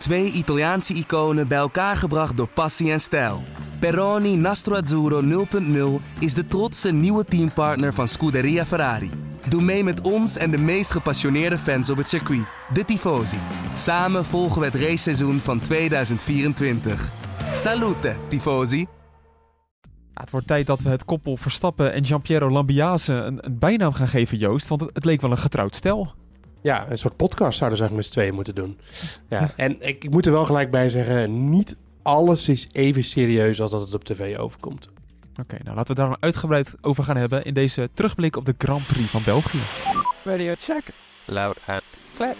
Twee Italiaanse iconen bij elkaar gebracht door passie en stijl. Peroni Nastro Azzurro 0.0 is de trotse nieuwe teampartner van Scuderia Ferrari. Doe mee met ons en de meest gepassioneerde fans op het circuit, de Tifosi. Samen volgen we het raceseizoen van 2024. Salute, Tifosi! Het wordt tijd dat we het koppel Verstappen en Giampiero Lambiase een, een bijnaam gaan geven, Joost. Want het, het leek wel een getrouwd stel. Ja, een soort podcast zouden ze eigenlijk met z'n tweeën moeten doen. Ja, en ik, ik moet er wel gelijk bij zeggen, niet alles is even serieus als dat het op tv overkomt. Oké, nou laten we daar maar uitgebreid over gaan hebben in deze terugblik op de Grand Prix van België. Radio check. Loud and clear.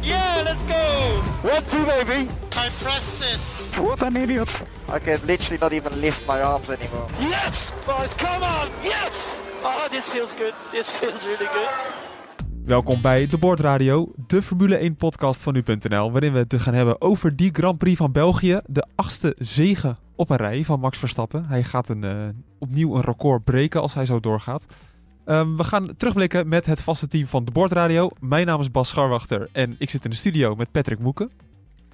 Yeah, let's go! One, two, baby. I pressed it. What an idiot. I can literally not even lift my arms anymore. Yes, boys, come on! Yes! Oh, this feels good. This feels really good. Welkom bij De Bordradio, de Formule 1 podcast van nu.nl, waarin we het gaan hebben over die Grand Prix van België. De achtste zege op een rij van Max Verstappen. Hij gaat een, eh, opnieuw een record breken als hij zo doorgaat. Ehm, we gaan terugblikken met het vaste team van De Bordradio. Mijn naam is Bas Scharwachter en ik zit in de studio met Patrick Moeken.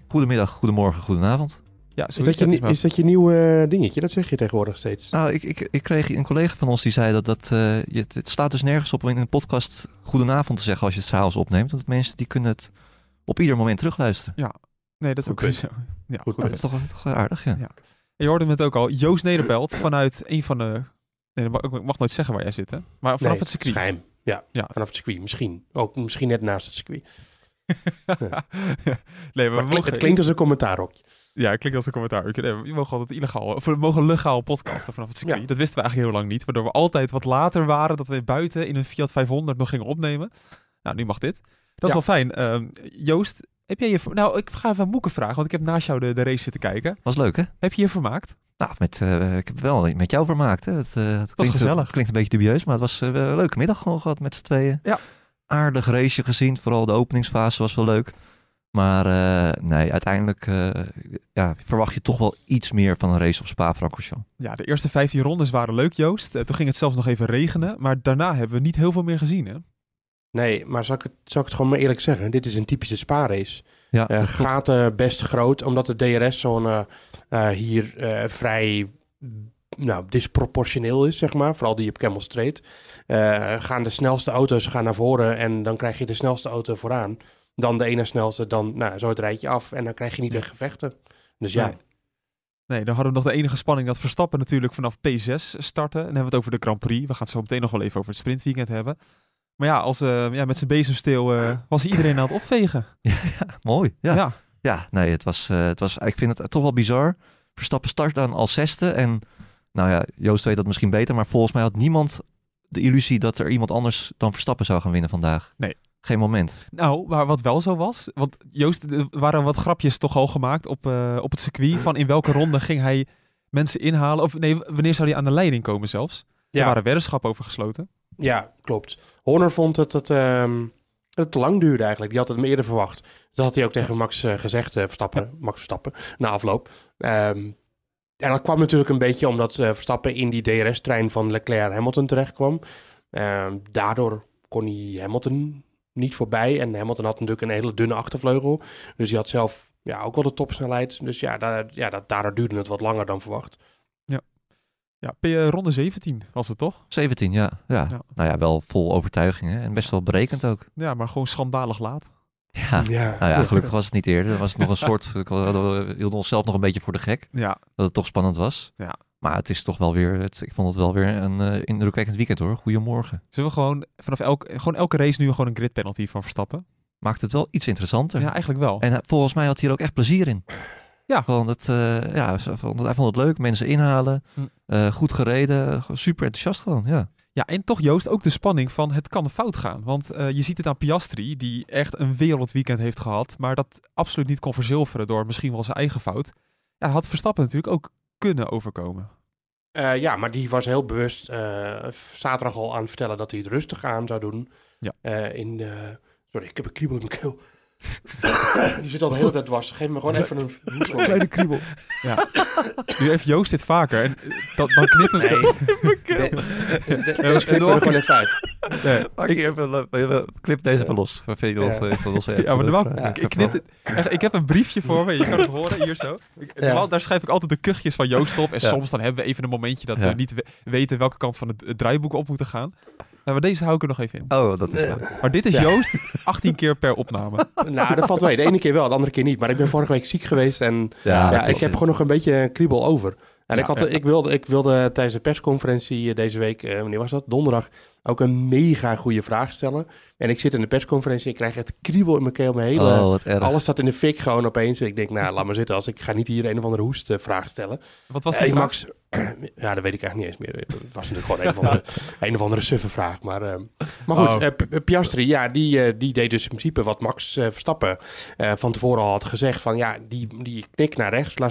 Goedemiddag, goedemorgen, goedenavond. Ja, Is dat, je, nie- is dat je nieuwe eh, dingetje? Dat zeg je tegenwoordig steeds. Nou, ik, ik, ik kreeg een collega van ons die zei dat, dat eh, je, het slaat dus nergens op om in een podcast goedenavond te zeggen als je het s'avonds opneemt. Want mensen die kunnen het op ieder moment terugluisteren. Nee, dat is ook zo. Ja, Goed goed. punt. Dat is toch, toch aardig, ja. Ja. En je hoorde het ook al, Joost Nederpelt vanuit een van de... Nee, ik mag nooit zeggen waar jij zit, hè? Maar vanaf Nee, het circuit. Ja, Ja. vanaf het circuit. Misschien. Ook misschien net naast het circuit. nee, maar het, klinkt, mogen, het klinkt als een commentaar ook. Ja, het klinkt als een commentaar. We kunnen- We mogen altijd illegaal, of we mogen legaal podcasten vanaf het circuit. Ja. Dat wisten we eigenlijk heel lang niet, waardoor we altijd wat later waren, dat we buiten in een Fiat 500 nog gingen opnemen. Nou, nu mag dit. Dat is Ja. wel fijn. Ehm, Joost, heb jij je... Nou, ik ga even Moeken vragen, want ik heb naast jou de, de race zitten kijken. Was leuk, hè? Heb je je vermaakt? Nou, met, eh, ik heb het wel met jou vermaakt, hè? Het, eh, het klinkt, gezellig. klinkt een beetje dubieus, maar het was eh, een leuke middag gewoon gehad met z'n tweeën. Ja. Aardig raceje gezien, vooral de openingsfase was wel leuk. Maar eh, nee, uiteindelijk eh, ja, verwacht je toch wel iets meer van een race op Spa-Francorchamps. Ja, de eerste 15 rondes waren leuk, Joost. Eh, toen ging het zelfs nog even regenen, maar daarna hebben we niet heel veel meer gezien, hè? Nee, maar zal ik, het, zal ik het gewoon maar eerlijk zeggen? Dit is een typische spaarrace. Ja, gaten best groot, omdat de DRS-zone eh, hier eh, vrij nou, disproportioneel is, zeg maar. Vooral die op Camel Street. Eh, gaan de snelste auto's gaan naar voren en dan krijg je de snelste auto vooraan. Dan de ene snelste, dan nou, zo het rijtje af en dan krijg je niet echt gevechten. Dus ja, Nee. Nee, dan hadden we nog de enige spanning dat Verstappen natuurlijk vanaf P6 starten. En dan hebben we het over de Grand Prix. We gaan het zo meteen nog wel even over het sprintweekend hebben. Maar ja, als, eh, ja met zijn bezemsteel eh, was iedereen aan het opvegen. Ja, mooi. Ja. Ja. Ja, nee, het was, eh, het was, ik vind het toch wel bizar. Verstappen start dan als zesde. En nou ja, Joost weet dat misschien beter. Maar volgens mij had niemand de illusie dat er iemand anders dan Verstappen zou gaan winnen vandaag. Nee. Geen moment. Nou, maar wat wel zo was, want Joost, er waren wat grapjes toch al gemaakt op, eh, op het circuit. Van in welke ronde ging hij mensen inhalen? Of nee, wanneer zou hij aan de leiding komen zelfs? Er ja, waren weddenschappen over gesloten. ja klopt. Horner vond dat het, ehm, dat het te lang duurde eigenlijk. Die had het me eerder verwacht. Dat had hij ook tegen Max eh, gezegd, eh, Verstappen, Max Verstappen, na afloop. Ehm, en dat kwam natuurlijk een beetje omdat Verstappen in die DRS-trein van Leclerc-Hamilton terechtkwam. Ehm, daardoor kon hij Hamilton niet voorbij. En Hamilton had natuurlijk een hele dunne achtervleugel. Dus hij had zelf ja, ook wel de topsnelheid. Dus ja, daar, ja dat, daardoor duurde het wat langer dan verwacht. Ja, P- eh, ronde 17 was het toch? 17, ja. ja. Ja. Nou ja, wel vol overtuiging hè? en best wel berekend ook. Ja, maar gewoon schandalig laat. Ja. Ja, Nou ja, gelukkig was het niet eerder. Er was nog een soort, we hielden onszelf nog een beetje voor de gek. Ja, Dat het toch spannend was. Ja. Maar het is toch wel weer, het, ik vond het wel weer een eh, indrukwekkend weekend hoor. Goedemorgen. zullen we gewoon vanaf elke, gewoon elke race nu gewoon een grid penalty van Verstappen? Maakt het wel iets interessanter. Ja, eigenlijk wel. En hij- volgens mij had hij er ook echt plezier in. Ja. Gewoon het, eh, ja, hij vond het- hij vond het leuk, mensen inhalen, Hm. eh, goed gereden, super enthousiast gewoon, ja. Ja, en toch Joost, ook de spanning van het kan fout gaan. Want eh, je ziet het aan Piastri, die echt een wereldweekend heeft gehad, maar dat absoluut niet kon verzilveren door misschien wel zijn eigen fout. Ja, had Verstappen natuurlijk ook kunnen overkomen. Eh, ja, maar die was heel bewust eh, zaterdag al aan het vertellen dat hij het rustig aan zou doen. Ja. Eh, in, sorry, ik heb een kriebel in mijn keel. Die zit al de hele tijd dwars. Geef me gewoon even een kleine kriebel. Ja. Nu heeft Joost dit vaker. En dat, dan knippen Nee. we. Deze knippen we gewoon even uit. Nee. Maak je even, clip deze even los. Wat vind je Ja. nog even los? Ja, maar normaal, Ja. ik, ik, knip het, echt, ik heb een briefje voor me, je kan het horen, hier zo. Ik, daar schrijf ik altijd de kuchjes van Joost op. En Ja. soms dan hebben we even een momentje dat Ja. we niet we- weten welke kant van het, het draaiboek op moeten gaan. Nou, maar deze hou ik er nog even in. Oh, dat is Eh. Maar dit is. Joost 18 keer per opname. Nou, dat valt mee. De ene keer wel, de andere keer niet. Maar ik ben vorige week ziek geweest en Ja, ik heb gewoon nog een beetje kriebel over. En Ja, ik, had, ja. ik, wilde, ik wilde tijdens de persconferentie eh, deze week, eh, wanneer was dat? Donderdag, ook een mega goede vraag stellen. En ik zit in de persconferentie en ik krijg het kriebel in mijn keel. Mijn hele, Oh, wat erg. alles staat in de fik gewoon opeens. En ik denk, nou, laat maar zitten. Als ik ga niet hier een of andere hoestvraag stellen. Wat was die vraag? Max, ja, dat weet ik eigenlijk niet eens meer. Het was natuurlijk gewoon een of andere, een of andere suffe vraag. Maar, eh, maar goed, Oh. eh, Piastri, ja, die, eh, die deed dus in principe wat Max eh, Verstappen eh, van tevoren al had gezegd. Van ja, die, die knik naar rechts, La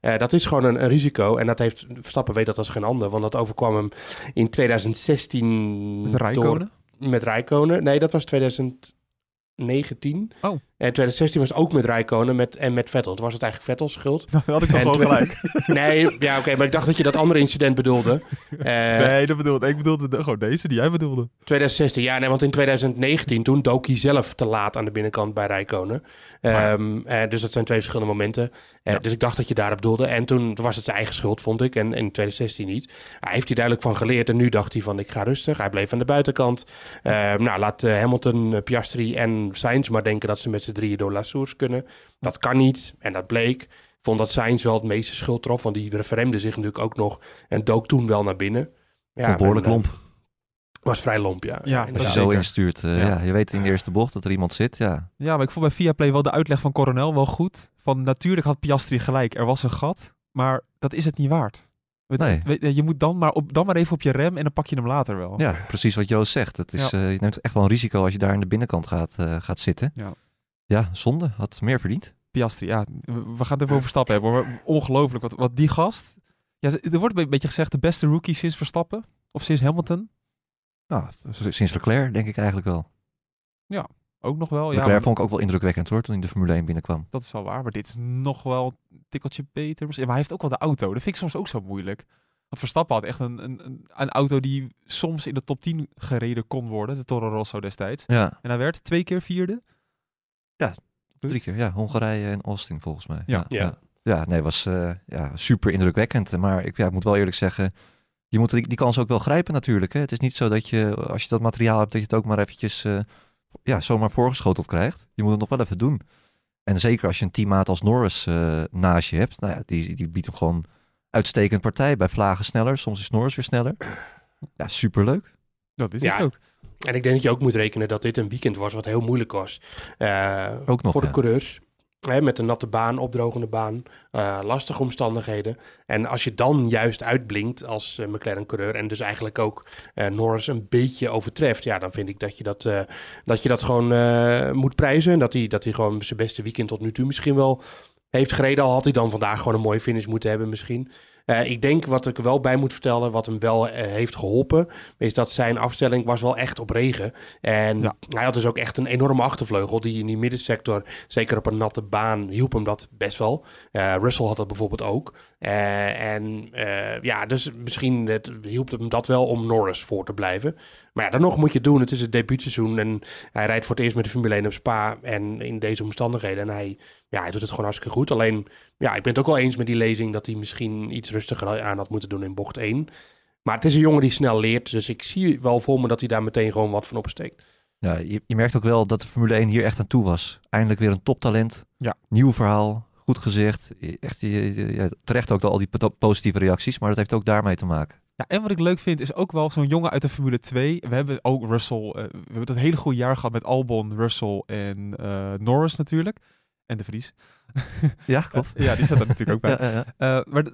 Eh, dat is gewoon een, een risico. En dat heeft Verstappen weet dat als geen ander. Want dat overkwam hem in 2016 Met door- met Rijkonen. Nee, dat was 2019. Oh. En 2016 was het ook met Rijkonen met, en met Vettel. Toen was het eigenlijk Vettels schuld. Dan had ik nog wel gelijk. Nee, ja, oké, maar ik dacht dat je dat andere incident bedoelde. Eh, nee, dat bedoelde ik. bedoelde de- gewoon deze die jij bedoelde. 2016, ja, nee, want in 2019 toen dook hij zelf te laat aan de binnenkant bij Rijkonen. Ehm, eh, dus dat zijn twee verschillende momenten. Eh, Dus ik dacht dat je daarop doelde. En toen was het zijn eigen schuld, vond ik. En in 2016 niet. Hij heeft hij duidelijk van geleerd. En nu dacht hij van, ik ga rustig. Hij bleef aan de buitenkant. Ehm, nou, laat Hamilton, Piastri en Sainz maar denken dat ze met z'n drieën door La Source kunnen. Dat kan niet. En dat bleek. Ik vond dat Sainz wel het meeste schuld trof. Want die referemde zich natuurlijk ook nog. En dook toen wel naar binnen. Ja, behoorlijk eh, lomp. Was vrij lomp, ja. Ja, Als je zo zeker. instuurt. eh, Ja. ja. je weet in de eerste bocht dat er iemand zit. Ja, Ja, maar ik vond bij Viaplay wel de uitleg van Coronel wel goed. Van natuurlijk had Piastri gelijk, er was een gat. Maar dat is het niet waard. Nee. we- Je moet dan maar, op, dan maar even op je rem en dan pak je hem later wel. ja precies wat Joost zegt. Het is, eh, je neemt echt wel een risico als je daar in de binnenkant gaat, eh, gaat zitten. Ja. Ja, zonde. Had meer verdiend. Piastri, ja, we gaan het even over Verstappen hebben. Maar Ongelooflijk, wat, wat die gast... Ja, er wordt een beetje gezegd de beste rookie sinds Verstappen. Of sinds Hamilton. Nou, sinds Leclerc denk ik eigenlijk wel. Ook nog wel. Ja, Leclerc maar vond ik ook wel indrukwekkend hoor, toen in de Formule 1 binnenkwam. dat is wel waar. Maar dit is nog wel een tikkeltje beter. Ja, maar hij heeft ook wel de auto. Dat vind ik soms ook zo moeilijk. Want Verstappen had echt een, een, een, een auto die soms in de top 10 gereden kon worden. De Toro Rosso destijds. Ja, En hij werd twee keer vierde. Ja, drie keer. Ja, Hongarije en Austin volgens mij. Ja. Ja. ja. Ja, nee, was eh, ja, super indrukwekkend. Maar ik, ja, ik moet wel eerlijk zeggen, je moet die, die kans ook wel grijpen natuurlijk. Hè. Het is niet zo dat je, als je dat materiaal hebt, dat je het ook maar eventjes eh, ja, zomaar voorgeschoteld krijgt. Je moet het nog wel even doen. En zeker als je een teammaat als Norris eh, naast je hebt, nou ja, die, die biedt hem gewoon uitstekend partij. Bij vlagen sneller, soms is Norris weer sneller. Ja, superleuk. Dat is Ja, het ook. En ik denk dat je ook moet rekenen dat dit een weekend was wat heel moeilijk was. Eh, Ook nog, voor de ja. coureurs. Hè, met een natte baan, opdrogende baan, eh, lastige omstandigheden. En als je dan juist uitblinkt als eh, McLaren-coureur en dus eigenlijk ook Norris een beetje overtreft, ja, dan vind ik dat je dat, dat, je dat gewoon moet prijzen. En dat hij, dat hij gewoon zijn beste weekend tot nu toe misschien wel heeft gereden. Al had hij dan vandaag gewoon een mooie finish moeten hebben misschien. Eh, ik denk wat ik er wel bij moet vertellen, wat hem wel eh, heeft geholpen, is dat zijn afstelling was wel echt op regen. En Ja. hij had dus ook echt een enorme achtervleugel die in die middensector, zeker op een natte baan, hielp hem dat best wel. Eh, Russell had dat bijvoorbeeld ook. Eh, en eh, ja, dus misschien het, hielp hem dat wel om Norris voor te blijven. Maar ja, dan nog moet je het doen. Het is het debuutseizoen en hij rijdt voor het eerst met de Formule 1 op Spa en in deze omstandigheden. En hij, ja, hij doet het gewoon hartstikke goed. Alleen, ja, ik ben het ook wel eens met die lezing dat hij misschien iets rustiger aan had moeten doen in bocht 1. Maar het is een jongen die snel leert, dus ik zie wel voor me dat hij daar meteen gewoon wat van opsteekt. Ja, je, je merkt ook wel dat de Formule 1 hier echt aan toe was. Eindelijk weer een toptalent. Ja. Nieuw verhaal. Goed gezegd. Echt, ja, terecht ook al die po- positieve reacties. Maar dat heeft ook daarmee te maken. Ja, en wat ik leuk vind is ook wel zo'n jongen uit de Formule 2. We hebben ook Russell. eh, we hebben dat hele goede jaar gehad met Albon, Russell en eh, Norris natuurlijk. En de Vries. Ja, klopt. ja, die zat er natuurlijk ook bij. Ja, ja, ja. Eh, maar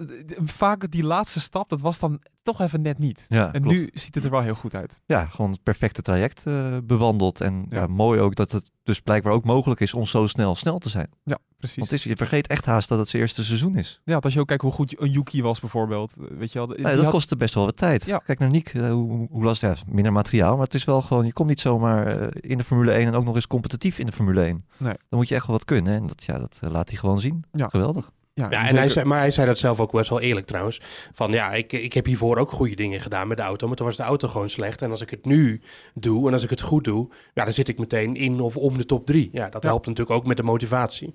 vaak die laatste stap, dat was dan toch even net niet. Ja, en klopt. nu ziet het er wel heel goed uit. ja, gewoon het perfecte traject eh, bewandeld. En ja. Ja. mooi ook dat het dus blijkbaar ook mogelijk is om zo snel snel te zijn. Precies. Want is, je vergeet echt haast dat het zijn eerste seizoen is. Ja, als je ook kijkt hoe goed een Yuki was bijvoorbeeld. Weet je wel, Nee, dat had- kostte best wel wat tijd. Ja. Kijk naar Niek, eh, hoe, hoe- lastig ja, minder materiaal, maar het is wel gewoon, je komt niet zomaar eh, in de Formule 1 en ook nog eens competitief in de Formule 1. Nee. Dan moet je echt wel wat kunnen en dat, ja, dat eh, laat hij gewoon zien. Ja. Geweldig. ja, Ja, en zeker. hij zei, maar hij zei dat zelf ook best wel eerlijk trouwens. Van ja, ik, ik heb hiervoor ook goede dingen gedaan met de auto. Maar toen was de auto gewoon slecht. En als ik het nu doe en als ik het goed doe, ja, dan zit ik meteen in of om de top drie. Ja, dat Ja. helpt natuurlijk ook met de motivatie.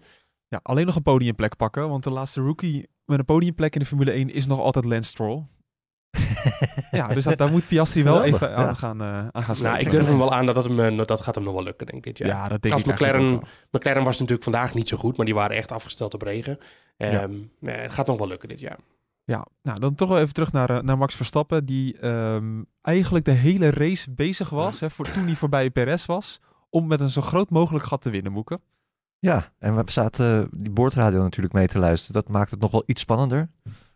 Ja, alleen nog een podiumplek pakken. Want de laatste rookie met een podiumplek in de Formule 1 is nog altijd Lance Stroll. ja, dus dat, daar moet Piastri wel Geweldig, even aan ja. gaan, eh aan gaan Nou, ik durf hem wel aan dat dat, hem, dat gaat hem nog wel lukken, denk ik, dit jaar. Ja, dat denk Als ik McLaren- ook wel. McLaren was natuurlijk vandaag niet zo goed, maar die waren echt afgesteld op regen. Ehm, nee, het gaat nog wel lukken dit jaar. Ja, nou dan toch wel even terug naar, eh, naar Max Verstappen. Die ehm, eigenlijk de hele race bezig was, hè, voor, toen hij voorbij Perez was, om met een zo groot mogelijk gat te winnen, Moeken. Ja, en we zaten die boordradio natuurlijk mee te luisteren. Dat maakt het nog wel iets spannender.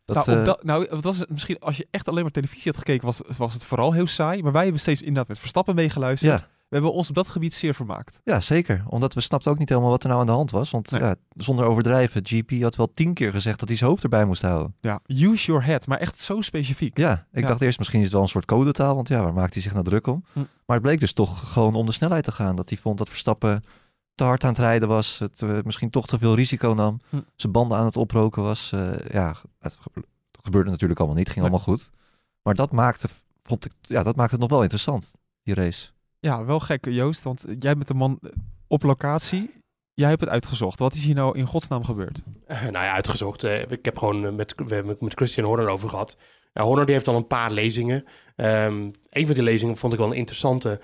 Dat, nou, eh, dat, nou, wat was het misschien, als je echt alleen maar televisie had gekeken, was, was het vooral heel saai. Maar wij hebben steeds inderdaad met Verstappen meegeluisterd. ja, We hebben ons op dat gebied zeer vermaakt. ja, zeker. Omdat we snapten ook niet helemaal wat er nou aan de hand was. Want Nee. ja, zonder overdrijven, GP had wel tien keer gezegd dat hij zijn hoofd erbij moest houden. Ja, use your head, maar echt zo specifiek. Ja, ik Ja. dacht eerst misschien is het wel een soort codetaal, want ja, waar maakt hij zich nou druk om? Hm. Maar het bleek dus toch gewoon om de snelheid te gaan. Dat hij vond dat Verstappen te hard aan het rijden was, het eh, misschien toch te veel risico nam, Hm. zijn banden aan het oproken was. Eh, ja, het gebe- gebeurde natuurlijk allemaal niet, ging Nee. allemaal goed. Maar dat maakte, vond ik, ja, dat maakte het nog wel interessant, die race. Ja, wel gek Joost, want jij bent de man eh, op locatie. Jij hebt het uitgezocht. Wat is hier nou in godsnaam gebeurd? Eh, nou ja, uitgezocht. eh, ik heb gewoon eh, met, we hebben met Christian Horner over gehad. Horner die heeft al een paar lezingen. Ehm, een van die lezingen vond ik wel een interessante.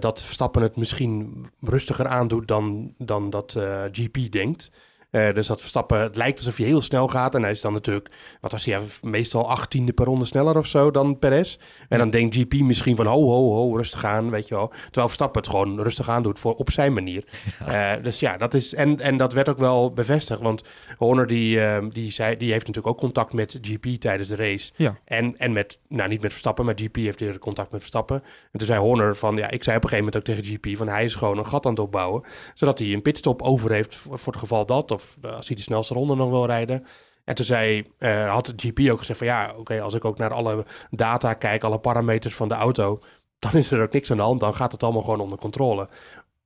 dat Verstappen het misschien rustiger aandoet dan, dan dat GP denkt. Eh, dus dat Verstappen, het lijkt alsof hij heel snel gaat. En hij is dan natuurlijk, wat was hij, ja, meestal achttiende per ronde sneller of zo dan Perez. En dan denkt GP misschien van ho, ho, ho, rustig aan, weet je wel. Terwijl Verstappen het gewoon rustig aan doet voor, op zijn manier. Eh, dus ja, dat is, en, en dat werd ook wel bevestigd. Want Horner die, ehm, die, zei, die heeft natuurlijk ook contact met GP tijdens de race. En, en met, nou niet met Verstappen, maar GP heeft weer contact met Verstappen. En toen zei Horner van, ja, ik zei op een gegeven moment ook tegen GP van hij is gewoon een gat aan het opbouwen. Zodat hij een pitstop over heeft voor, voor het geval dat. Of eh, als hij de snelste ronde nog wil rijden. En toen zei, eh, had GP ook gezegd van ja, oké, als ik ook naar alle data kijk, alle parameters van de auto, dan is er ook niks aan de hand. Dan gaat het allemaal gewoon onder controle.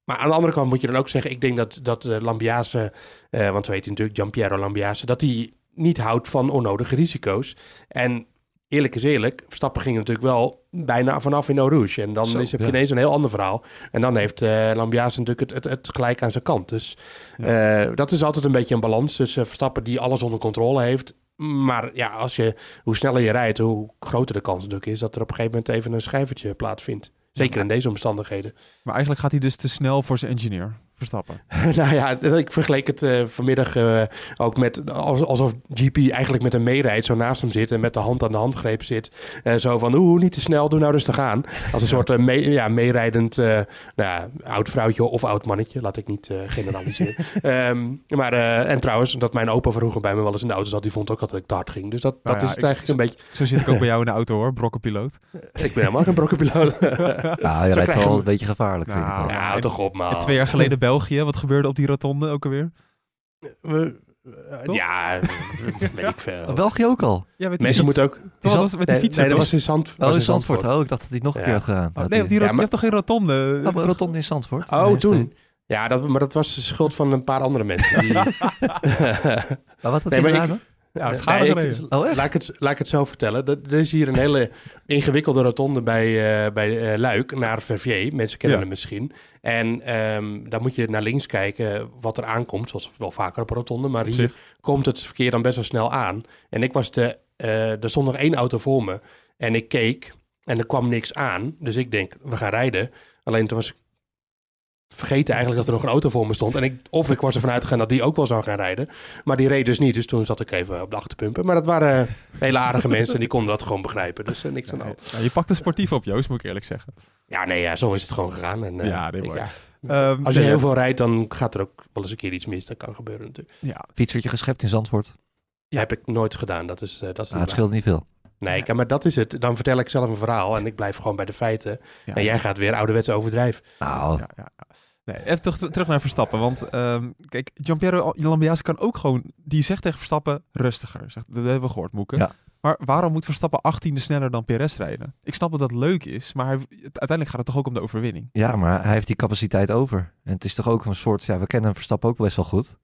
Maar aan de andere kant moet je dan ook zeggen, ik denk dat, dat eh, Lambiase, want we weten natuurlijk Giampiero Lambiase, dat hij niet houdt van onnodige risico's. En eerlijk is eerlijk, Verstappen ging natuurlijk wel bijna vanaf in Rouge. En dan Zo, is, heb je ja. ineens een heel ander verhaal. En dan heeft eh Lambiase natuurlijk het, het, het gelijk aan zijn kant. Dus eh, dat is altijd een beetje een balans tussen Verstappen die alles onder controle heeft. Maar ja, als je, hoe sneller je rijdt, hoe groter de kans natuurlijk is dat er op een gegeven moment even een schijfertje plaatsvindt. Zeker in deze omstandigheden. Maar eigenlijk gaat hij dus te snel voor zijn engineer, Verstappen. nou ja, ik vergeleek het eh, vanmiddag eh, ook met als- alsof GP eigenlijk met een meerijdt, zo naast hem zit en met de hand aan de handgreep zit. Eh, zo van, oeh, niet te snel, doe nou rustig aan. Als een soort mee, ja, meerijdend eh, nou ja, oud vrouwtje of oud mannetje, laat ik niet eh, generaliseren. Ehm, maar, eh, en trouwens, dat mijn opa vroeger bij me wel eens in de auto zat, die vond ook altijd dat ik te hard ging. Dus dat, Nou dat ja, is het eigenlijk een beetje... Zo zit ik ook bij jou in de auto hoor, brokkenpiloot. Ik ben helemaal geen brokkenpiloot. Nou, je rijdt wel we- een beetje gevaarlijk. vind ik Nou, toch op, man. Twee jaar geleden België, wat gebeurde op die rotonde ook alweer? We- eh, ja, weet ik veel. België ook al. Ja, met die Mensen moeten ook... Dat was met die Nee, fiets. nee, dat was in Zand, Oh, was in Zandvoort. Oh, ik dacht dat hij het nog een Ja. keer had gedaan. Oh, Dat nee, op die Ja, maar- je hebt toch geen rotonde? Oh, Rotonde in Zandvoort. Oh, Nee, toen. Ja, dat, maar dat was de schuld van een paar andere mensen. Die, Maar wat had Nee, hij maar gedaan? ik- ja, Nee, schade ik-. Oh, echt? laat, ik het, laat ik het zo vertellen. Er, er is hier een hele ingewikkelde rotonde bij, eh, bij eh, Luik naar Verviers. Mensen kennen Ja. hem misschien. En ehm, daar moet je naar links kijken wat er aankomt. Zoals wel vaker op een rotonde. Maar hier komt het verkeer dan best wel snel aan. En ik was de... eh, er stond nog één auto voor me. En ik keek en er kwam niks aan. Dus ik denk, we gaan rijden. Alleen toen was ik vergeten eigenlijk dat er nog een auto voor me stond. En ik, of ik was ervan uitgegaan dat die ook wel zou gaan rijden. Maar die reed dus niet. Dus toen zat ik even op de achterpumpen. Maar dat waren hele aardige mensen en die konden dat gewoon begrijpen. Dus eh, niks aan de hand. Ja, je pakt een sportief op, Joost, moet ik eerlijk zeggen. Ja, nee, ja, zo is het gewoon gegaan. En, eh, Ja, mooi. ja. Ehm, Als je nee, heel ja. veel rijdt, dan gaat er ook wel eens een keer iets mis. Dat kan gebeuren natuurlijk. Ja, Fietsertje geschept in Zandvoort. Dat heb ik nooit gedaan. Dat is, eh, dat is niet het scheelt niet veel. Nee, maar dat is het. Dan vertel ik zelf een verhaal en ik blijf gewoon bij de feiten. ja, en jij gaat weer ouderwets overdrijven. Nou, ja, ja, ja. Nee, even terug, terug naar Verstappen. Want ehm, kijk, Giampiero Lambiase kan ook gewoon... Die zegt tegen Verstappen rustiger. Zegt, dat hebben we gehoord, Moeke. Ja. Maar waarom moet Verstappen 18e sneller dan Perez rijden? Ik snap dat dat leuk is, maar hij, uiteindelijk gaat het toch ook om de overwinning. Ja, maar hij heeft die capaciteit over. En het is toch ook een soort, ja, we kennen Verstappen ook best wel goed.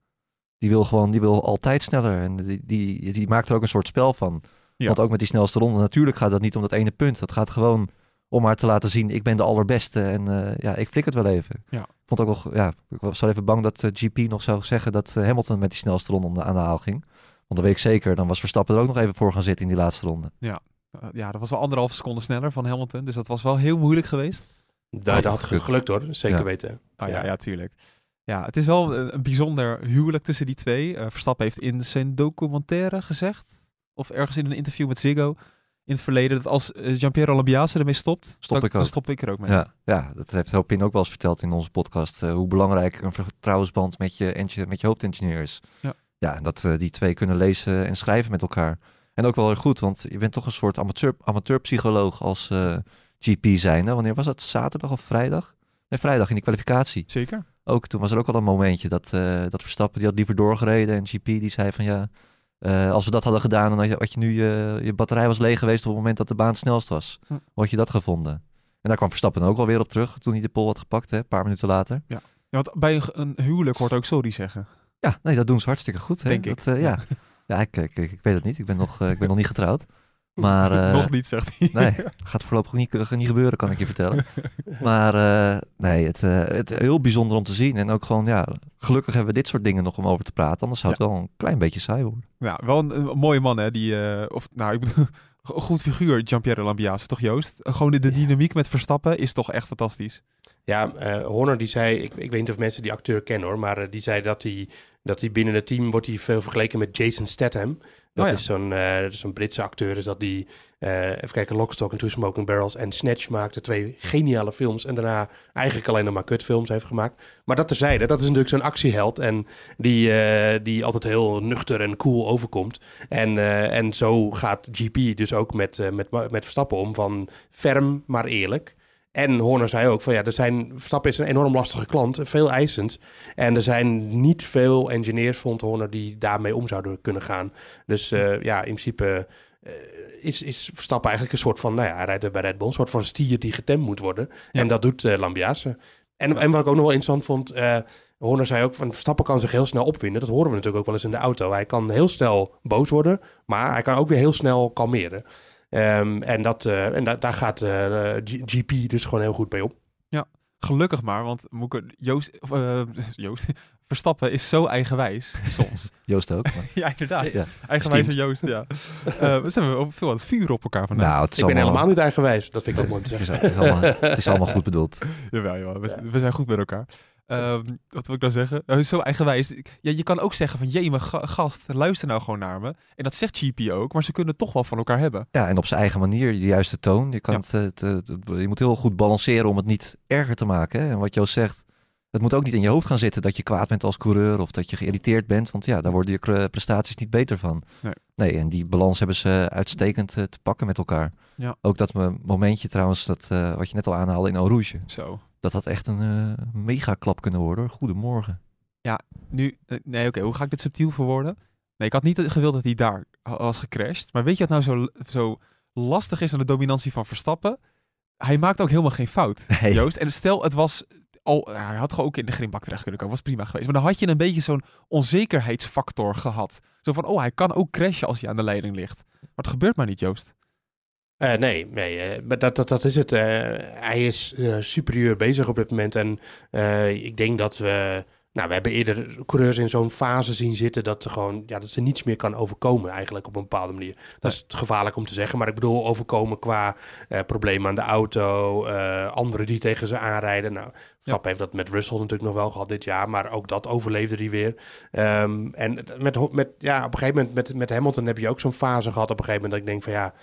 Die wil gewoon, die wil altijd sneller. En die, die, die maakt er ook een soort spel van. Ja. Want ook met die snelste ronde, natuurlijk gaat dat niet om dat ene punt. Dat gaat gewoon om maar te laten zien, ik ben de allerbeste. En eh, ja, ik flik het wel even. Ja. Ik vond ook wel, ja, ik was wel even bang dat eh, GP nog zou zeggen dat eh, Hamilton met die snelste ronde aan de haal ging. Want dat weet ik zeker, dan was Verstappen er ook nog even voor gaan zitten in die laatste ronde. Uh, ja, dat was wel anderhalf seconde sneller van Hamilton. Dus dat was wel heel moeilijk geweest. Nou, dat had gelukt. gelukt hoor, zeker Ja. weten. Ah, ja, Ja. ja, tuurlijk. Ja, het is wel een, een bijzonder huwelijk tussen die twee. Verstappen heeft in zijn documentaire gezegd, of ergens in een interview met Ziggo in het verleden, dat als eh, Giampiero Lambiase ermee stopt, Stop dan, ik dan stop ik er ook mee. Ja, ja, dat heeft Hopin ook wel eens verteld in onze podcast. eh, hoe belangrijk een vertrouwensband met je, met je hoofdengineer is. Ja. ja en dat eh, die twee kunnen lezen en schrijven met elkaar. En ook wel heel goed, want je bent toch een soort amateur, amateurpsycholoog als GP zijnde. Wanneer was dat? Zaterdag of vrijdag? Nee, vrijdag in die kwalificatie. Zeker. Ook toen was er ook al een momentje dat, dat Verstappen die had liever doorgereden. En GP die zei van ja, eh, als we dat hadden gedaan, dan had je, had je nu je, je batterij was leeg geweest op het moment dat de baan het snelst was. Hm. Had je dat gevonden? En daar kwam Verstappen ook alweer op terug toen hij de pol had gepakt, hè, een paar minuten later. Ja, want bij een, huwelijk hoort ook sorry zeggen. Ja, nee, dat doen ze hartstikke goed. Hè? Denk ik. Eh, ja, ja ik, ik, ik weet het niet. Ik ben nog, eh, ik ben nog niet getrouwd. Maar eh, Nog niet, zegt hij. Nee, gaat voorlopig niet, eh, niet gebeuren, kan ik je vertellen. Maar eh, nee, het, eh het is heel bijzonder om te zien. En ook gewoon, ja, gelukkig hebben we dit soort dingen nog om over te praten. Anders zou het wel een klein beetje saai worden. Ja, wel een, een mooie man, hè? Die, eh, of, nou, ik bedoel, een goed figuur, Giampiero Lambiase, toch Joost? Gewoon de, de dynamiek met Verstappen is toch echt fantastisch. Ja, eh Horner die zei, ik, ik weet niet of mensen die acteur kennen hoor, maar eh, die zei dat hij, dat hij binnen het team wordt hij veel vergeleken met Jason Statham. Dat Oh ja. is zo'n eh, zo'n Britse acteur, is dat die, eh, even kijken, Lockstock and Two Smoking Barrels en Snatch maakte. Twee geniale films en daarna eigenlijk alleen nog maar kutfilms heeft gemaakt. Maar dat terzijde, dat is natuurlijk zo'n actieheld en die, eh, die altijd heel nuchter en cool overkomt. En, en zo gaat GP dus ook met, met, met Verstappen om, van ferm maar eerlijk. En Horner zei ook van ja, er zijn, Verstappen is een enorm lastige klant, veel eisend. En er zijn niet veel engineers, vond Horner, die daarmee om zouden kunnen gaan. Dus eh, ja, in principe eh, is, is Verstappen eigenlijk een soort van, nou ja, hij rijdt er bij Red Bull, een soort van stier die getemd moet worden. Ja. En dat doet eh Lambiase. En, en wat ik ook nog wel interessant vond, eh Horner zei ook van Verstappen kan zich heel snel opwinden. Dat horen we natuurlijk ook wel eens in de auto. Hij kan heel snel boos worden, maar hij kan ook weer heel snel kalmeren. Ehm, en dat, eh, en da- daar gaat eh, GP dus gewoon heel goed bij op. Gelukkig maar, want Moeke, Joost, eh, Joost, Verstappen is zo eigenwijs soms. Joost ook. maar- ja, inderdaad. Ja. Eigenwijze Joost, ja. Eh we zijn ook veel aan het vuur op elkaar vandaag. Nou, het is Ik ben helemaal niet eigenwijs. Dat vind ik ook mooi om te zeggen. het, is allemaal, het is allemaal goed bedoeld. Jawel, jawel. We, we zijn goed met elkaar. Ehm, wat wil ik nou zeggen? Eh, zo eigenwijs. Ja, je kan ook zeggen van, jee, mijn ga- gast, luister nou gewoon naar me. En dat zegt GP ook, maar ze kunnen het toch wel van elkaar hebben. Ja, en op zijn eigen manier, de juiste toon. Je, kan Ja. het, het, eh, het- je moet heel goed balanceren om het niet erger te maken. Hè? En wat Joost zegt, het moet ook niet in je hoofd gaan zitten dat je kwaad bent als coureur of dat je geïrriteerd bent. Want ja, daar worden je prestaties niet beter van. Nee. nee en die balans hebben ze uitstekend eh, te pakken met elkaar. Ja. Ook dat me- momentje trouwens, dat, eh, wat je net al aanhaalde in Eau Rouge. Zo. Dat had echt een eh mega klap kunnen worden. hoor. Goedemorgen. Nu, eh, nee, oké, hoe ga ik dit subtiel verwoorden? Nee, ik had niet gewild dat hij daar was gecrashed. Maar weet je wat nou zo, zo lastig is aan de dominantie van Verstappen? Hij maakt ook helemaal geen fout, Nee. Joost. En stel, het was al, ja, hij had gewoon ook in de grimbak terecht kunnen komen. Was prima geweest. Maar dan had je een beetje zo'n onzekerheidsfactor gehad. Zo van, oh, hij kan ook crashen als hij aan de leiding ligt. Maar het gebeurt maar niet, Joost. Eh, nee, nee maar dat, dat, dat is het. Eh, hij is superieur bezig op dit moment. En ik denk dat we... Nou, we hebben eerder coureurs in zo'n fase zien zitten dat, ze gewoon, ja, dat ze niets meer kan overkomen eigenlijk op een bepaalde manier. Dat is gevaarlijk om te zeggen, maar ik bedoel overkomen qua problemen aan de auto, anderen die tegen ze aanrijden. Nou, Verstappen heeft dat met Russell natuurlijk nog wel gehad dit jaar, maar ook dat overleefde hij weer. Ehm, en met, met, ja, op een gegeven moment met, met Hamilton heb je ook zo'n fase gehad op een gegeven moment dat ik denk van ja,